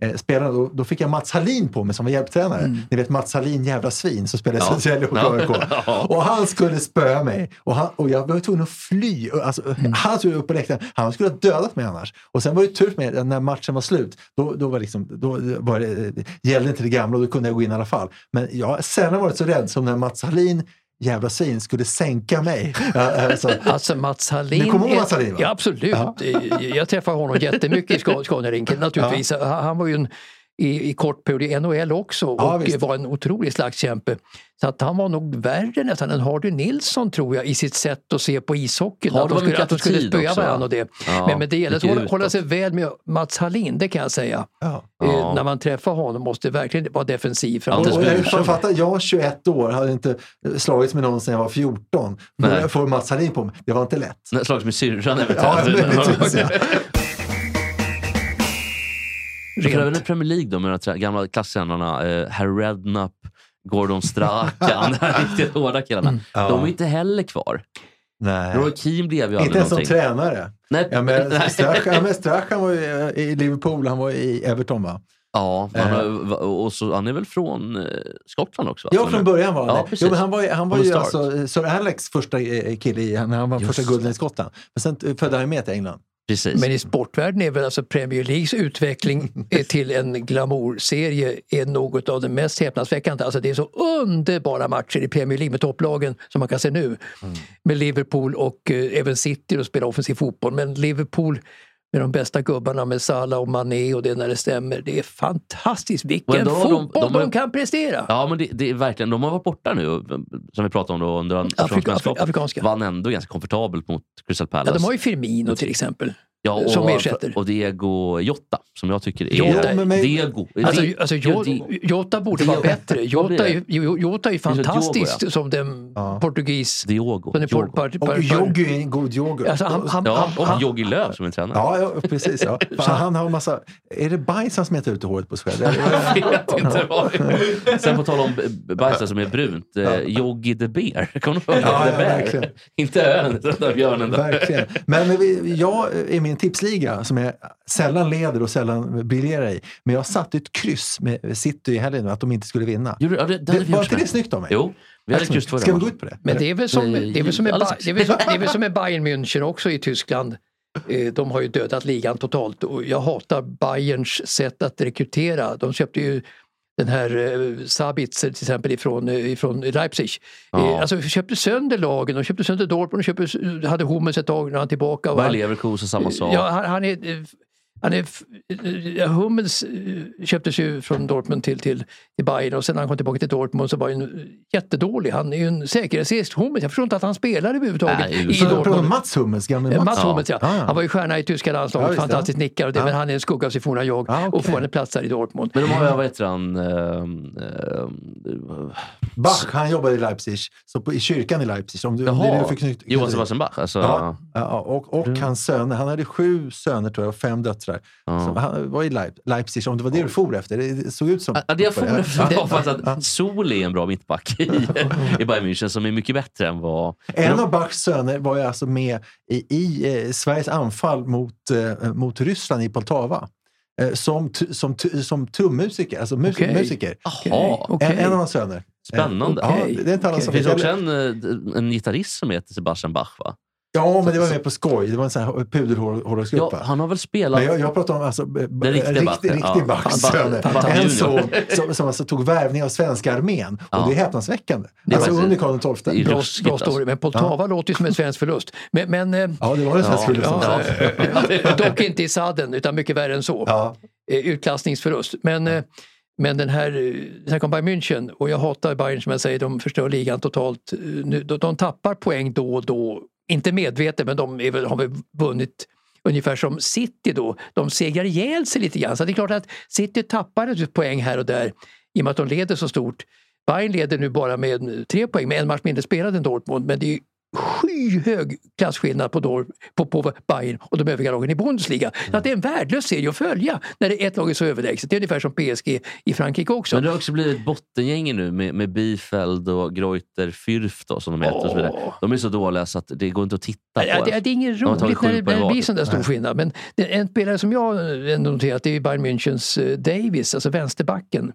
eh, spelarna. Då, då fick jag Mats Hallin på mig som var hjälptränare. Ni vet Mats Hallin, jävla svin, som spelade Ja. Södertälje och. AIK. *laughs* Ja. Och han skulle spöa mig. Och, han, och jag var tvungen att fly. Alltså, Mm. Han skulle upp på läktaren. Han skulle ha dödat mig annars. Och sen var det tur för mig, när matchen var slut, då, då, var, liksom, då var det, gällde inte det gamla och då kunde jag gå in i alla fall. Men jag har sällan varit så rädd som när Mats Hallin, jävla svin, skulle sänka mig. *laughs* Ja, Alltså, Alltså Mats Hallin. Ni kommer ihåg Mats Hallin, va? Ja, absolut. Ja. Eh, Jag träffade honom jättemycket i Scaniarinken naturligtvis. Han han var ju en, i, i kort period i NHL också Ja, och visst. var en otrolig slagskämpe. Så att han var nog värre nästan än Hardy Nilsson tror jag i sitt sätt att se på ishockeyn. Hardy Att de skulle, att de skulle spöa varandra och det. Ja, men, men det gäller att hålla, hålla sig väl med Mats Hallin, det kan jag säga. ja. Eh, Ja. När man träffar honom måste verkligen vara defensiv. För Anders Och, och annars- jag, Burström. fatta, jag 21 år, hade inte slagits med någon sedan jag var 14. Nej. Då får Mats Hallin på mig. Det var inte lätt. Nej, Slags med syrran Ja, *laughs* eventuellt. ja. I Premier League då med de här gamla klasstränarna, eh, Harry Redknapp, Gordon Strachan, de här *laughs* riktigt hårda killarna. Ja. De är inte heller kvar. Nej. Roy Keane blev ju Inte ens som tränare. Nej, Ja, men. *laughs* Strachan, Strachan var ju eh, i Liverpool, han var i Everton va? Ja, han, Eh. har- och så, han är väl från eh, Skottland också? Ja, från början var han Ja, det. precis. Jo, men han var, ju- han var ju alltså Sir Alex första kille i, när han var första gulden i Skottland. Men sen födde han med till England. Precis. Men i sportvärlden är väl alltså Premier Leagues utveckling *laughs* till en glamourserie är något av det mest häpnadsväckande. Alltså det är så underbara matcher i Premier League med topplagen som man kan se nu. Med Liverpool och eh, även City och spelar offensiv fotboll. Men Liverpool med de bästa gubbarna med Salah och Mané och det när det stämmer. Det är fantastiskt vilken de- fotboll de, de har- kan prestera! Ja, men det, det är verkligen, de har varit borta nu, som vi pratade om då under Afrika- Afrika, afrikanska. Vann ändå ganska komfortabelt mot Crystal Palace. Ja, de har ju Firmino till exempel. Ja, och, som ersätter. Och Diego Jota, som jag tycker är... Jota- men- men- Diego. Alltså, alltså, Jota borde vara Diogo. bättre. Jota är, Jota är så Diogo, fantastisk ja. som den Ja. portugis... Diogo. Som den Diogo. par, par, Och par, Joggy är en god yoghurt. Alltså, han, han, Ja, han, och han, Jogi Löw som är tränare. Ja, ja, precis. Ja. *laughs* Han har en massa... Är det bajs han smetar ut i håret på sig *laughs* själv? Jag vet inte vad Sen på tal om b- bajset som är brunt. Eh, Yogi the Bear. Kommer du ihåg Ja, The Bear? verkligen. Inte ön, utan björnen. då. Verkligen. Men, jag är med i en tipsliga som jag sällan leder och sällan briljerar i. Men jag satte ett kryss med City i helgen att de inte skulle vinna. Ja, det- det Det, var inte det snyggt av mig? Jo, vi hade kryss Ska vi gå ut på det? men det är väl som, Eh, det är väl som, med, det är väl som, *laughs* det är väl som med Bayern München också i Tyskland. Eh, De har ju dödat ligan totalt och jag hatar Bayerns sätt att rekrytera. De köpte ju den här eh, Sabitzer till exempel ifrån, eh, ifrån Leipzig. Ja. Eh, Alltså köpte sönder lagen, de köpte sönder Dortmund, de köpte, hade Hummels ett tag när han tillbaka. Bayer Leverkusen, samma sak. Ja, han, han är... eh, Han är, f- eh, Hummels eh, köptes ju från Dortmund till, till, till Bayern och sen när han kom tillbaka till Dortmund så var han ju jättedålig. Han är ju en säkerhetsrisk. Hummels, jag förstår inte att han spelar överhuvudtaget Nej, i Dortmund. Mats Hummels, gamle Eh, Mats. Mats Hummels, ja. Ja, ja. Han var ju stjärna i tyska Ja, landslaget, visst, fantastisk ja. nickare och det, Ja. men han är en skugga av sitt forna jag Ja, och okej. fortfarande platsar i Dortmund. Men de har ju, vad heter han, Bach, han jobbade i Leipzig, så på, i kyrkan i Leipzig. Om du, Jaha, du fick knyt- Johan Sebastian Bach. Alltså, Ja, ja, och, och hans söner. Han hade sju söner tror jag, och fem döttrar. Ja. Så han var i Leip- Leipzig, om det var det du for efter. Det såg ut som... Ja, det jag Ja. efter var faktiskt att Sol är en bra mittback i, i Bayern München som är mycket bättre än vad... En av Bachs söner var ju alltså med i, i eh, Sveriges anfall mot, eh, mot Ryssland i Poltava. Eh, som, som, som trummusiker, alltså mus- Okej. musiker. Okej. En, en av hans söner. Spännande. Eh, Ja, det är inte alla Okej. som Det finns också en, eh, en gitarrist som heter Sebastian Bach va? Ja, men det var mer på skoj. Det var en sån här pudelhårdagsgrupp. Ja, han har väl spelat... Men jag, jag pratar om alltså, den riktiga riktig, ja. riktig Bachs Bach- söner. En son som, som alltså tog värvning av svenska armén. Och Ja. det är häpnadsväckande. Det är alltså under Karl XII. Bra, bra alltså. story, men Poltava låter ju som en svensk förlust. Men, men eh, Ja, det var en svensk Ja, förlust. ja, dock inte i sadden utan mycket värre än så. Ja. eh, utklassningsförlust. Men, eh, men den här, sen kom Bayern München och jag hatar Bayern som jag säger, de förstör ligan totalt. De tappar poäng då och då, inte medvetet men de är väl, har väl vunnit ungefär som City då. De segrar ihjäl sig lite grann. Så det är klart att City tappar ett poäng här och där i och med att de leder så stort. Bayern leder nu bara med tre poäng med en match mindre spelad än Dortmund men det är ju skyhög klasskillnad på, då, på, på Bayern och de övriga lagen i Bundesliga. Så att det är en värdelös serie att följa när det ett lag är så överlägset. Det är ungefär som PSG i Frankrike också. Men det har också blivit bottengänge nu med, med Biefeld och Greuter Fürth då, som de heter. Och så vidare. De är så dåliga så att det går inte att titta på. Ja, det, det är inget roligt när det, när blir sån där stor skillnad. Men det, en spelare som jag ändå noterat är Bayern Münchens eh, Davis, alltså vänsterbacken.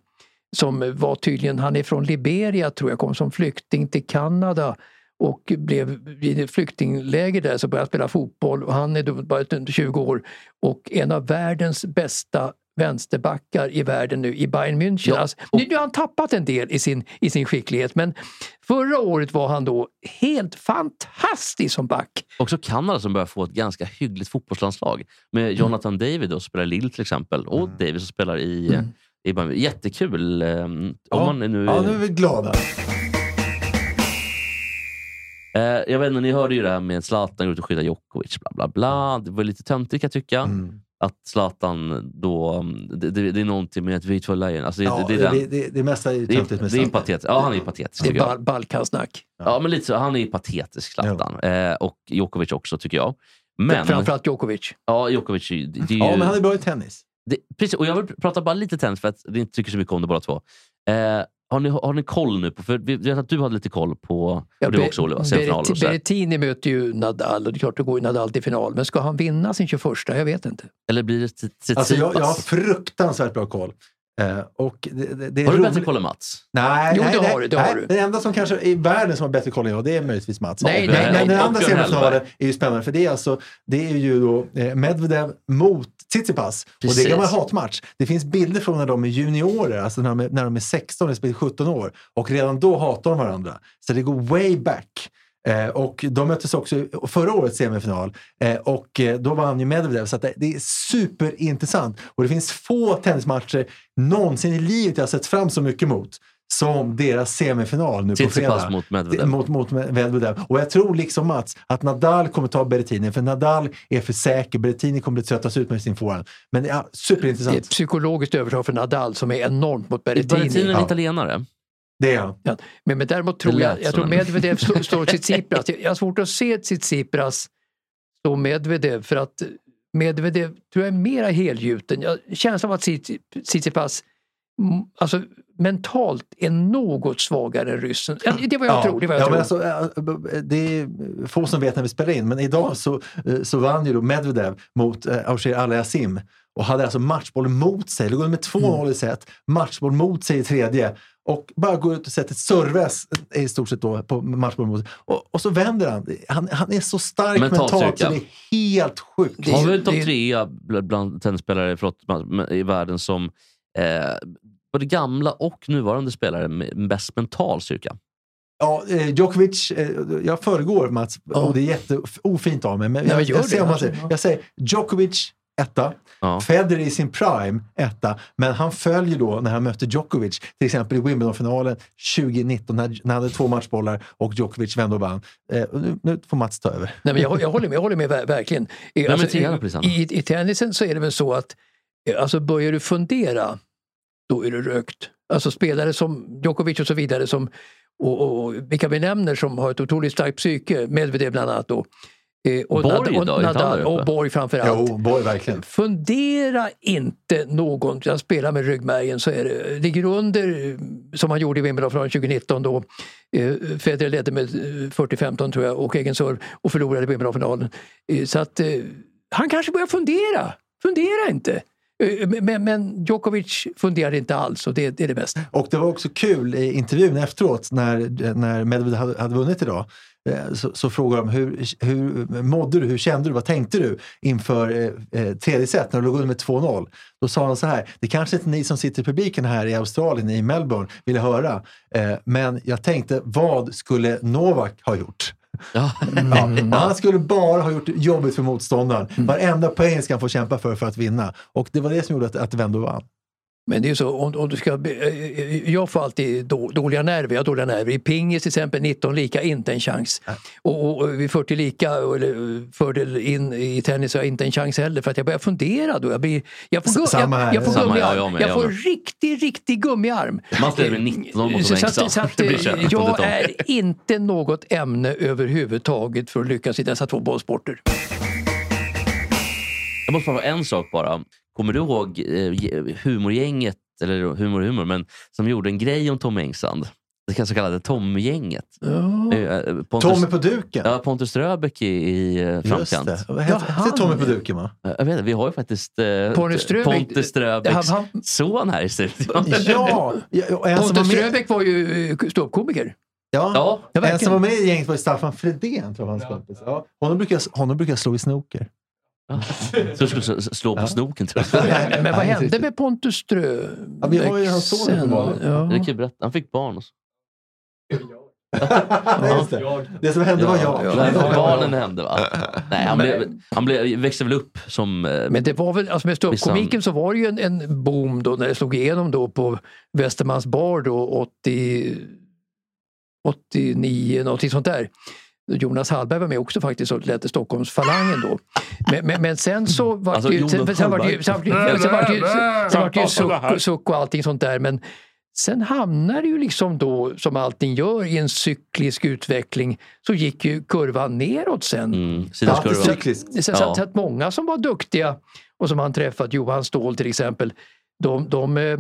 Som var tydligen, han är från Liberia tror jag, kom som flykting till Kanada och blev i ett flyktingläger där så började han spela fotboll och han är då bara ett- 20 år och en av världens bästa vänsterbackar i världen nu i Bayern München. Ja, Alltså, och- nu, nu har han tappat en del i sin, i sin skicklighet men förra året var han då helt fantastisk som back. Också Kanada som börjar få ett ganska hyggligt fotbollslandslag. Med Jonathan David då, som spelar Lille till exempel. Och David som spelar i, Mm. i Bayern. Jättekul. eh, Om Ja. man är nu, Ja, nu är vi glada. Eh, jag vet inte, ni hörde ju det här med Zlatan går ut och skyddar Djokovic. Bla, bla, bla. Det var lite töntigt kan jag tycka. Mm. Att Zlatan då... Det, det, det är någonting med ett Virtual Lion. Alltså det, Ja, det, det, det, det, mesta är ju töntigt med det är Zlatan. patetiskt. Ja, han är patetisk Det är Balkansnack. Ja, men lite så. Han är patetisk, Zlatan. Eh, och Djokovic också, tycker jag. Men, Framförallt Djokovic. ja, Djokovic, det, det ju... Ja, men han är bra i tennis. det, precis, och jag vill prata bara lite tennis för att vi inte tycker så mycket om det båda två. Eh, har, ni, har ni koll nu på, för vi vet att du hade lite koll på, och du också Olle, va? semifinal och Berretti- så här. Berrettini möter ju Nadal och det är klart det går ju Nadal till final. Men ska han vinna sin 21? Jag vet inte. Eller blir det Tsitsipas? Alltså, jag, jag har fruktansvärt bra koll. Eh, och det, det, har du bättre koll än Mats? Nej, Jo, nej, det nej, har du, det nej. har du. Den enda som kanske i världen som har bättre koll än jag, det är möjligtvis Mats. Nej, men, nej, nej. den andra semifinalen är ju spännande, för det är, alltså, det är ju då eh, Medvedev mot Tsitsipas. Och det är en gammal hatmatch. Det finns bilder från när de är juniorer, alltså när de är, när de är 16 respektive 17 år. Och redan då hatar de varandra. Så det går way back. Eh, och de möttes också förra årets semifinal eh, och eh, då vann ju Medvedev. Så det, det är superintressant. Och det finns få tennismatcher någonsin i livet jag har sett fram så mycket mot som deras semifinal nu på Tsitsipas fredag. mot Medvedev. Mot, mot Medvedev. Och jag tror liksom Mats att Nadal kommer ta Berrettini, för Nadal är för säker. Berrettini kommer att tröttas ut med sin forehand. Men ja, Det är ett superintressant. psykologiskt övertag för Nadal som är enormt mot Är Berrettini Berrettini. en Ja. italienare? Det är han. Ja, men, men däremot tror jag, jag tror Medvedev slår- Tsitsipas. Jag jag har svårt att se Tsitsipas slå Medvedev för att Medvedev tror jag är mera helgjuten. Jag känslan av att Tsitsi- Tsitsipas alltså, mentalt är något svagare än ryssen. Ja, Det är vad jag tror. Det är vad jag ja, tror. Men alltså, äh, det är få som vet när vi spelar in, men idag så, eh, så vann ju då Medvedev mot uh, Auger Aliasim och hade alltså matchboll mot sig. Det går med 2-0 Mm. i set, matchboll mot sig i tredje och bara går ut och sätter ett serves i stort sett då på matchboll mot och, och så vänder han. han. Han är så stark Mental mentalt, så det är helt sjukt. Det- Har vi en topp trea bland- tennisspelare förlåt, i världen som eh, både gamla och nuvarande spelare med bäst mental styrka? Ja, eh, Djokovic, eh, jag föregår Mats och det är jätteofint av mig. Men Nej, jag, men jag, säger, det, om man alltså. säger, jag säger Djokovic etta, Ja. Federer i sin prime etta, men han följer då när han mötte Djokovic, till exempel i Wimbledon-finalen 2019 när, när han hade två matchbollar och Djokovic vände och vann. Eh, nu, nu får Mats ta över. Nej, men jag, jag håller med, jag håller med ver- verkligen. Eh, är Alltså, listan? i, I tennisen så är det väl så att eh, alltså börjar du fundera, då är det rökt. Alltså spelare som Djokovic och så vidare, som, och, och, och vilka vi nämner som har ett otroligt starkt psyke, Medvedev bland annat. Då. Eh, och Borg och, då? Nadal, och Borg framförallt. Jo, Borg verkligen. Fundera inte någon, jag spelar med ryggmärgen så är det, ligger under eh, som han gjorde i Wimbledon 2019 då eh, Federer ledde med eh, 40-15 tror jag och egen serve och förlorade Wimbledon-finalen. Eh, så att eh, han kanske börjar fundera. Fundera inte! Eh, men, men, Djokovic funderade inte alls och det, det är det bästa. Och det var också kul i intervjun efteråt när, när Medvedev hade, hade vunnit idag. Eh, så, så frågade de hur, hur mådde du, hur kände du, vad tänkte du inför eh, eh tredje set när du låg under med 2-0? Då sa han så här, det kanske inte ni som sitter i publiken här i Australien, i Melbourne, ville höra. Eh, men jag tänkte, vad skulle Novak ha gjort? Ja. Ja, han skulle bara ha gjort det jobbigt för motståndaren. Varenda poäng ska han få kämpa för för att vinna. Och det var det som gjorde att, att Vendo vann. Men det är så, om, om du ska, be- eh, jag får alltid då, dåliga nerver. Jag har dåliga nerver. I pingis till exempel 19 lika, inte en chans. Och, och, och vid 40 lika, eller eh, fördel in i tennis, har jag inte en chans heller. För att jag börjar fundera då. Jag, blir, jag får, gu- Samma här. jag, jag får, Samma, gummiarm. ja, jag med, jag får riktig, riktig gummiarm. Man spelar med 19 mot så, så, så att, *laughs* eh, kämpigt jag är inte något ämne överhuvudtaget för att lyckas i dessa två bollsporter. Jag måste fråga en sak bara. Kommer du ihåg eh, ge- humorgänget, eller humor humor, men som gjorde en grej om Tom Engstrand? Det så kallade Tom-gänget. Ja. Eh, Pontus, Tommy på duken. Ja, Pontus Ströbeck i, i eh, Just framkant. det. Heter, Ja, Tommy på duken va? Jag vet inte, vi har ju faktiskt eh, Pontus Ströbeck- Pontus Ströbecks Han- han- son här i studion. Ja! ja var Pontus med, Ströbeck var ju ståuppkomiker. ja, Ja, Ja, en som var med i gänget var Staffan Fredén, tror jag hans kompis. Ja. Honom, brukar, jag- honom brukar jag slå i snooker. *laughs* så skulle slå, slå på Ja. snoken tror jag. Men, men vad hände med Pontus Ströbeck Ja, vi har ju hans son. Ja. Det kan jag berätta. Han fick barn. Och så. *laughs* Just det. det som hände var jag. Ja, ja, ja. barnen hände va? Nej, han, blev, han blev, växte väl upp som... eh, Men det var väl, alltså med ståuppkomiken så var det ju en, en boom då när det slog igenom då på Västermans bar då 80, 89, någonting sånt där. Jonas Hallberg var med också faktiskt och ledde Stockholmsfalangen då. Men, men, men sen så var Alltså, det ju, sen, sen var det ju, sen sen var det suck, suck och allting sånt där. Men sen hamnar det ju liksom då, som allting gör, i en cyklisk utveckling. Så gick ju kurvan neråt sen. Mm, det är cykliskt. Så, Ja. så, att- så att många som var duktiga och som han träffat, Johan Ståhl till exempel, de, de eh,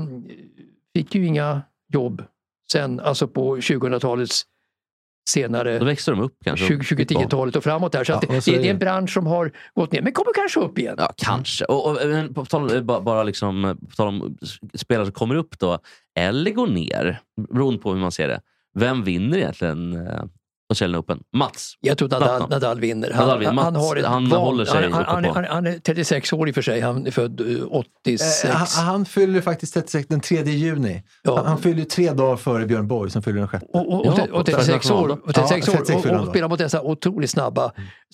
fick ju inga jobb sen, alltså på 2000-talets Då senare, växte de upp kanske. 20, 2010-talet och framåt där. Så Ja, det, så det, är det. en bransch som har gått ner, men kommer kanske upp igen. Ja, kanske. Och, och, men på tal, eh, ba- bara liksom, eh, på tal om spelare som kommer upp då, eller går ner, beroende på hur man ser det. Vem vinner egentligen eh, Australian Open? Mats? Jag tror Nadal, Nathan. Nadal vinner. Nadal vinner. han, han, Mats, har ett han håller sig han, han, han, han, han är 36 år i och för sig, han är född eh, 86. Eh, Han, han fyller faktiskt 36 den 3 juni. Ja. Han, han fyller ju tre dagar före Björn Borg som fyller den sjätte. Och, och, Ja, och, och 36 på år, och, 36 Ja, år 36 och, fyller och, han då. spela mot dessa otroligt snabba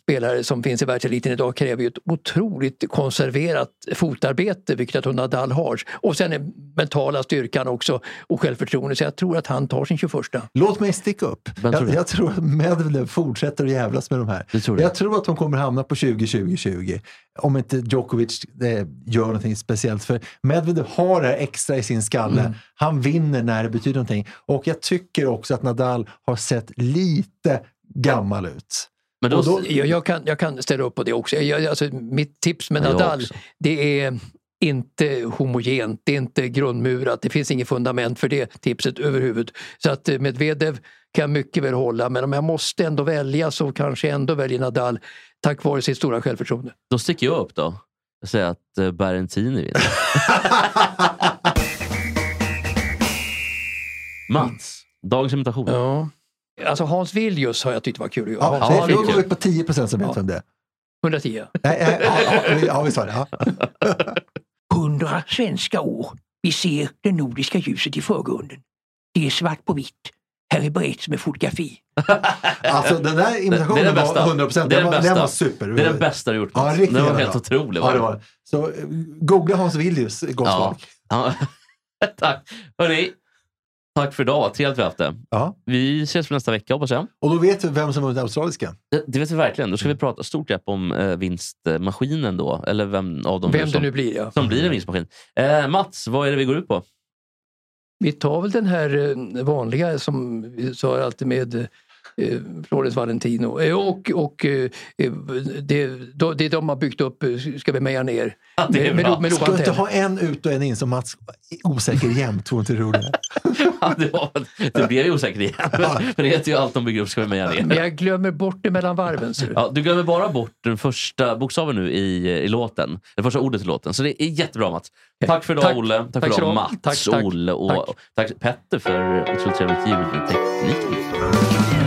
spelare som finns i världseliten idag kräver ju ett otroligt konserverat fotarbete, vilket jag tror Nadal har. Och sen är mentala styrkan också och självförtroende. Så jag tror att han tar sin 21. Låt mig sticka upp. Jag, jag tror att Medvedev fortsätter att jävlas med de här. Det tror? Jag tror att de kommer hamna på 20-20-20. Om inte Djokovic eh, gör någonting speciellt. För Medvedev har det här extra i sin skalle. Mm. Han vinner när det betyder någonting. Och jag tycker också att Nadal har sett lite gammal ut. Men då, Och då- Jag, jag, kan, jag kan ställa upp på det också. Jag, alltså, mitt tips med Nadal det är inte homogent, det är inte grundmurat, det finns inget fundament för det tipset överhuvud. Så att eh, Medvedev kan jag mycket väl hålla, men om jag måste ändå välja så kanske jag ändå väljer Nadal tack vare sitt stora självförtroende. då sticker jag upp då. Jag säger att uh, Berrettini vinner. *laughs* Mats, dagens imitation. Ja. Alltså Hans Villius har jag tyckt var kul. Ja, Hans, det, Hans då Villius, går vi på 10 procent som vet Ja. vem det är. 110. Nej, nej, ja, ja, vi- ja, vi sa det. Ja. *laughs* Hundra svenska år. Vi ser det nordiska ljuset i förgrunden. Det är svart på vitt. Här är berättelser med fotografi. *laughs* Alltså den där Det är imitationen den bästa. var 100 procent. Det är Den, den var- den bästa. var super. Det är den bästa du gjort Ja, Den var helt bra. otrolig. Ja, det var det. Så eh, googla Hans Villius, gott Ja. folk. Ja. *laughs* Tack. Hörni, tack för idag. Trevligt att vi haft det. Ja. Vi ses nästa vecka hoppas jag. Och då vet vi vem som vunnit australiska. Det, det vet vi verkligen. Då ska vi Mm. prata stort grepp om eh, vinstmaskinen då. Eller vem av dem Vem det som, nu blir ja. som blir en vinstmaskin. Eh, Mats, vad är det vi går ut på? Vi tar väl den här eh, vanliga som vi sa alltid med eh, Florens Valentino. Eh, Och, och eh, det, det de har byggt upp ska vi meja ner. Ja, det är med, med, med Ska du inte ha en ut och en in som Mats osäker jämt? Tror inte det är roligt? *laughs* Ja, det, var, det blev ju osäkert igen. *laughs* För det heter ju allt de bygger upp ska vi meja Men ner. jag glömmer bort det mellan varven. du. Ja, du glömmer bara bort den första bokstaven nu i, i låten. Det första ordet i låten. Så det är jättebra Mats. Tack för idag Tack. Olle. Tack, Tack för så idag du. Mats, Tack. Olle och tack. Tack. Petter för otroligt trevligt ljudteknik.